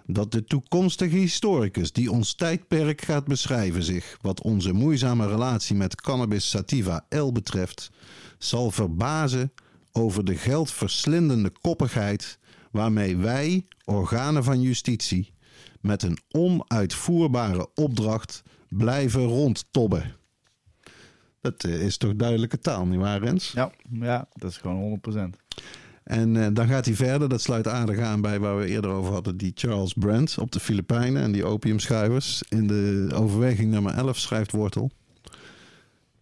dat de toekomstige historicus die ons tijdperk gaat beschrijven zich, wat onze moeizame relatie met cannabis sativa L betreft, zal verbazen over de geldverslindende koppigheid waarmee wij, organen van justitie, met een onuitvoerbare opdracht blijven rondtobben. Dat eh, is toch duidelijke taal, nietwaar Rens? Ja, ja dat is gewoon 100%. En eh, dan gaat hij verder, dat sluit aardig aan bij waar we eerder over hadden, die Charles Brandt op de Filipijnen en die opiumschuivers. In de overweging nummer 11 schrijft Wortel.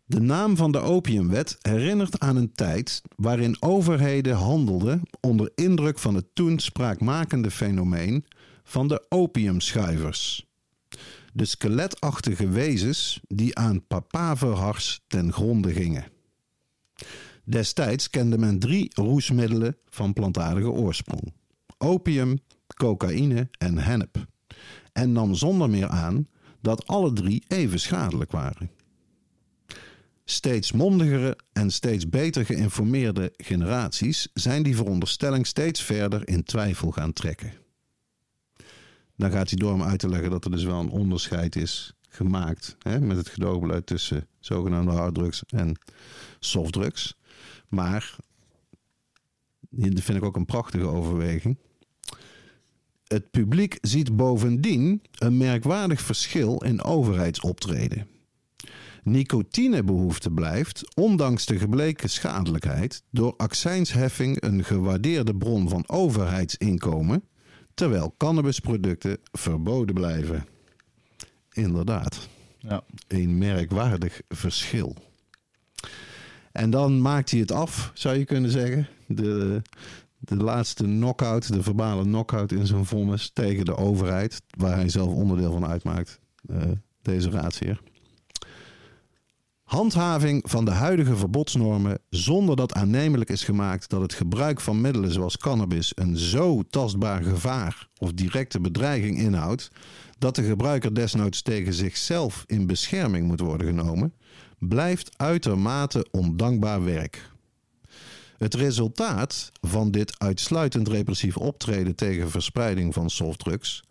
De naam van de opiumwet herinnert aan een tijd waarin overheden handelden onder indruk van het toen spraakmakende fenomeen van de opiumschuivers. De skeletachtige wezens die aan papaverhars ten gronde gingen. Destijds kende men drie roesmiddelen van plantaardige oorsprong: opium, cocaïne en hennep. En nam zonder meer aan dat alle drie even schadelijk waren. Steeds mondigere en steeds beter geïnformeerde generaties zijn die veronderstelling steeds verder in twijfel gaan trekken. Dan gaat hij door om uit te leggen dat er dus wel een onderscheid is gemaakt hè, met het gedoogbeleid tussen zogenaamde harddrugs en softdrugs. Maar, dat vind ik ook een prachtige overweging. Het publiek ziet bovendien een merkwaardig verschil in overheidsoptreden. Nicotinebehoefte blijft, ondanks de gebleken schadelijkheid, door accijnsheffing een gewaardeerde bron van overheidsinkomen, terwijl cannabisproducten verboden blijven. Inderdaad, Ja. een merkwaardig verschil. En dan maakt hij het af, zou je kunnen zeggen. De, De laatste knockout, de verbale knockout in zijn vonnis tegen de overheid, waar hij zelf onderdeel van uitmaakt, eh, deze raadsheer. Handhaving van de huidige verbodsnormen zonder dat aannemelijk is gemaakt dat het gebruik van middelen zoals cannabis een zo tastbaar gevaar of directe bedreiging inhoudt dat de gebruiker desnoods tegen zichzelf in bescherming moet worden genomen, blijft uitermate ondankbaar werk. Het resultaat van dit uitsluitend repressief optreden tegen verspreiding van softdrugs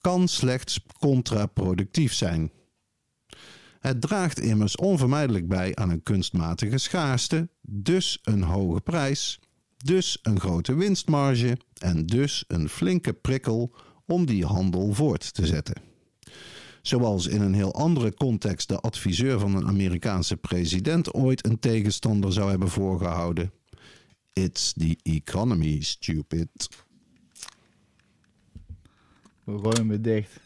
kan slechts contraproductief zijn. Het draagt immers onvermijdelijk bij aan een kunstmatige schaarste, dus een hoge prijs, dus een grote winstmarge en dus een flinke prikkel om die handel voort te zetten. Zoals in een heel andere context de adviseur van een Amerikaanse president ooit een tegenstander zou hebben voorgehouden. It's the economy, stupid. We gooien weer dicht.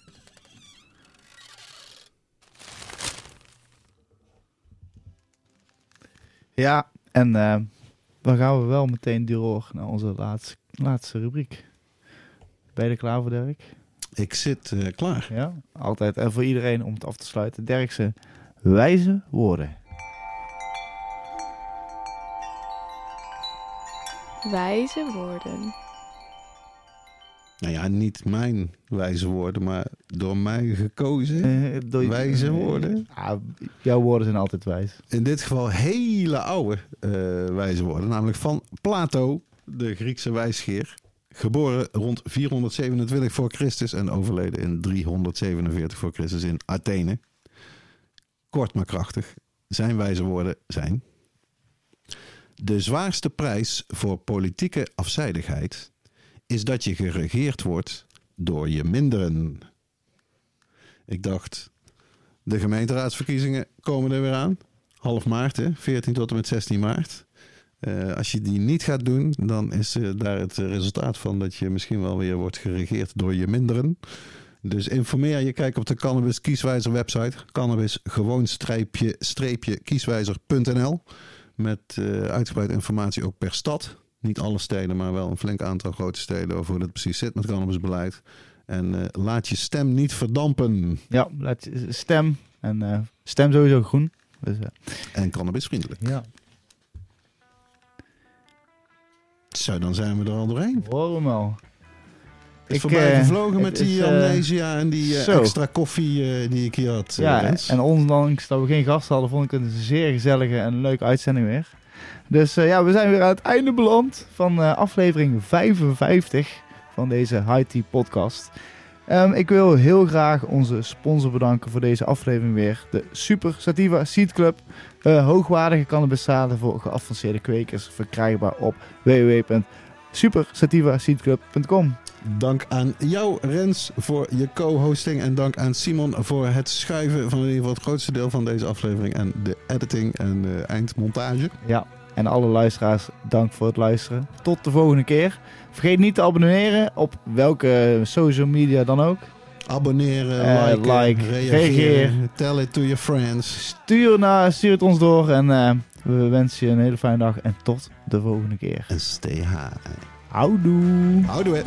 Ja, en eh, dan gaan we wel meteen door naar onze laatste, laatste rubriek. Ben je er klaar voor, Dirk? Ik zit eh, klaar. Ja, altijd. En voor iedereen om het af te sluiten. Dirkse wijze woorden. Wijze woorden. Nou ja, niet mijn wijze woorden, maar door mij gekozen. Eh, door- Wijze woorden? Ah, jouw woorden zijn altijd wijs. In dit geval hele oude eh, wijze woorden, namelijk van Plato, de Griekse wijsgeer. Geboren rond 427 voor Christus en overleden in 347 voor Christus in Athene. Kort maar krachtig. Zijn wijze woorden zijn: De zwaarste prijs voor politieke afzijdigheid is dat je geregeerd wordt door je minderen. Ik dacht, de gemeenteraadsverkiezingen komen er weer aan. Half maart, hè? 14 tot en met 16 maart. Eh, als je die niet gaat doen, dan is eh, daar het resultaat van dat je misschien wel weer wordt geregeerd door je minderen. Dus informeer je, kijk op de Cannabis Kieswijzer website. Cannabis gewoon streepje, streepje kieswijzer.nl. Met eh, uitgebreid informatie ook per stad. Niet alle steden, maar wel een flink aantal grote steden over hoe dat precies zit met cannabisbeleid. En eh, laat je stem niet verdampen. Ja, laat je stem. En eh, stem sowieso groen. Dus, eh, En cannabisvriendelijk. ja, Zo, dan zijn we er al doorheen. hoor hem al. Het Ik, voorbij gevlogen met die is, amnesia en die extra koffie die ik hier had. Ja, en ondanks dat we geen gasten hadden, vond ik het een zeer gezellige en leuke uitzending weer. Dus eh, ja, we zijn weer aan het einde beland van eh, aflevering 55 van deze High Tea podcast. Ehm, ik wil heel graag onze sponsor bedanken voor deze aflevering weer. De Super Sativa Seed Club. Eh, hoogwaardige cannabiszaden voor geavanceerde kwekers. Verkrijgbaar op www.supersativaseedclub.com. Dank aan jou, Rens, voor je co-hosting. En dank aan Simon voor het schuiven van in ieder geval het grootste deel van deze aflevering. En de editing en de eindmontage. Ja, en alle luisteraars, dank voor het luisteren. Tot de volgende keer. Vergeet niet te abonneren op welke social media dan ook. Abonneren, Eh, liken, like, reageren. reageer. Tell it to your friends. Stuur, naar, stuur het ons door en eh, we wensen je een hele fijne dag en tot de volgende keer. En stay high. Houdoe. Houdoe.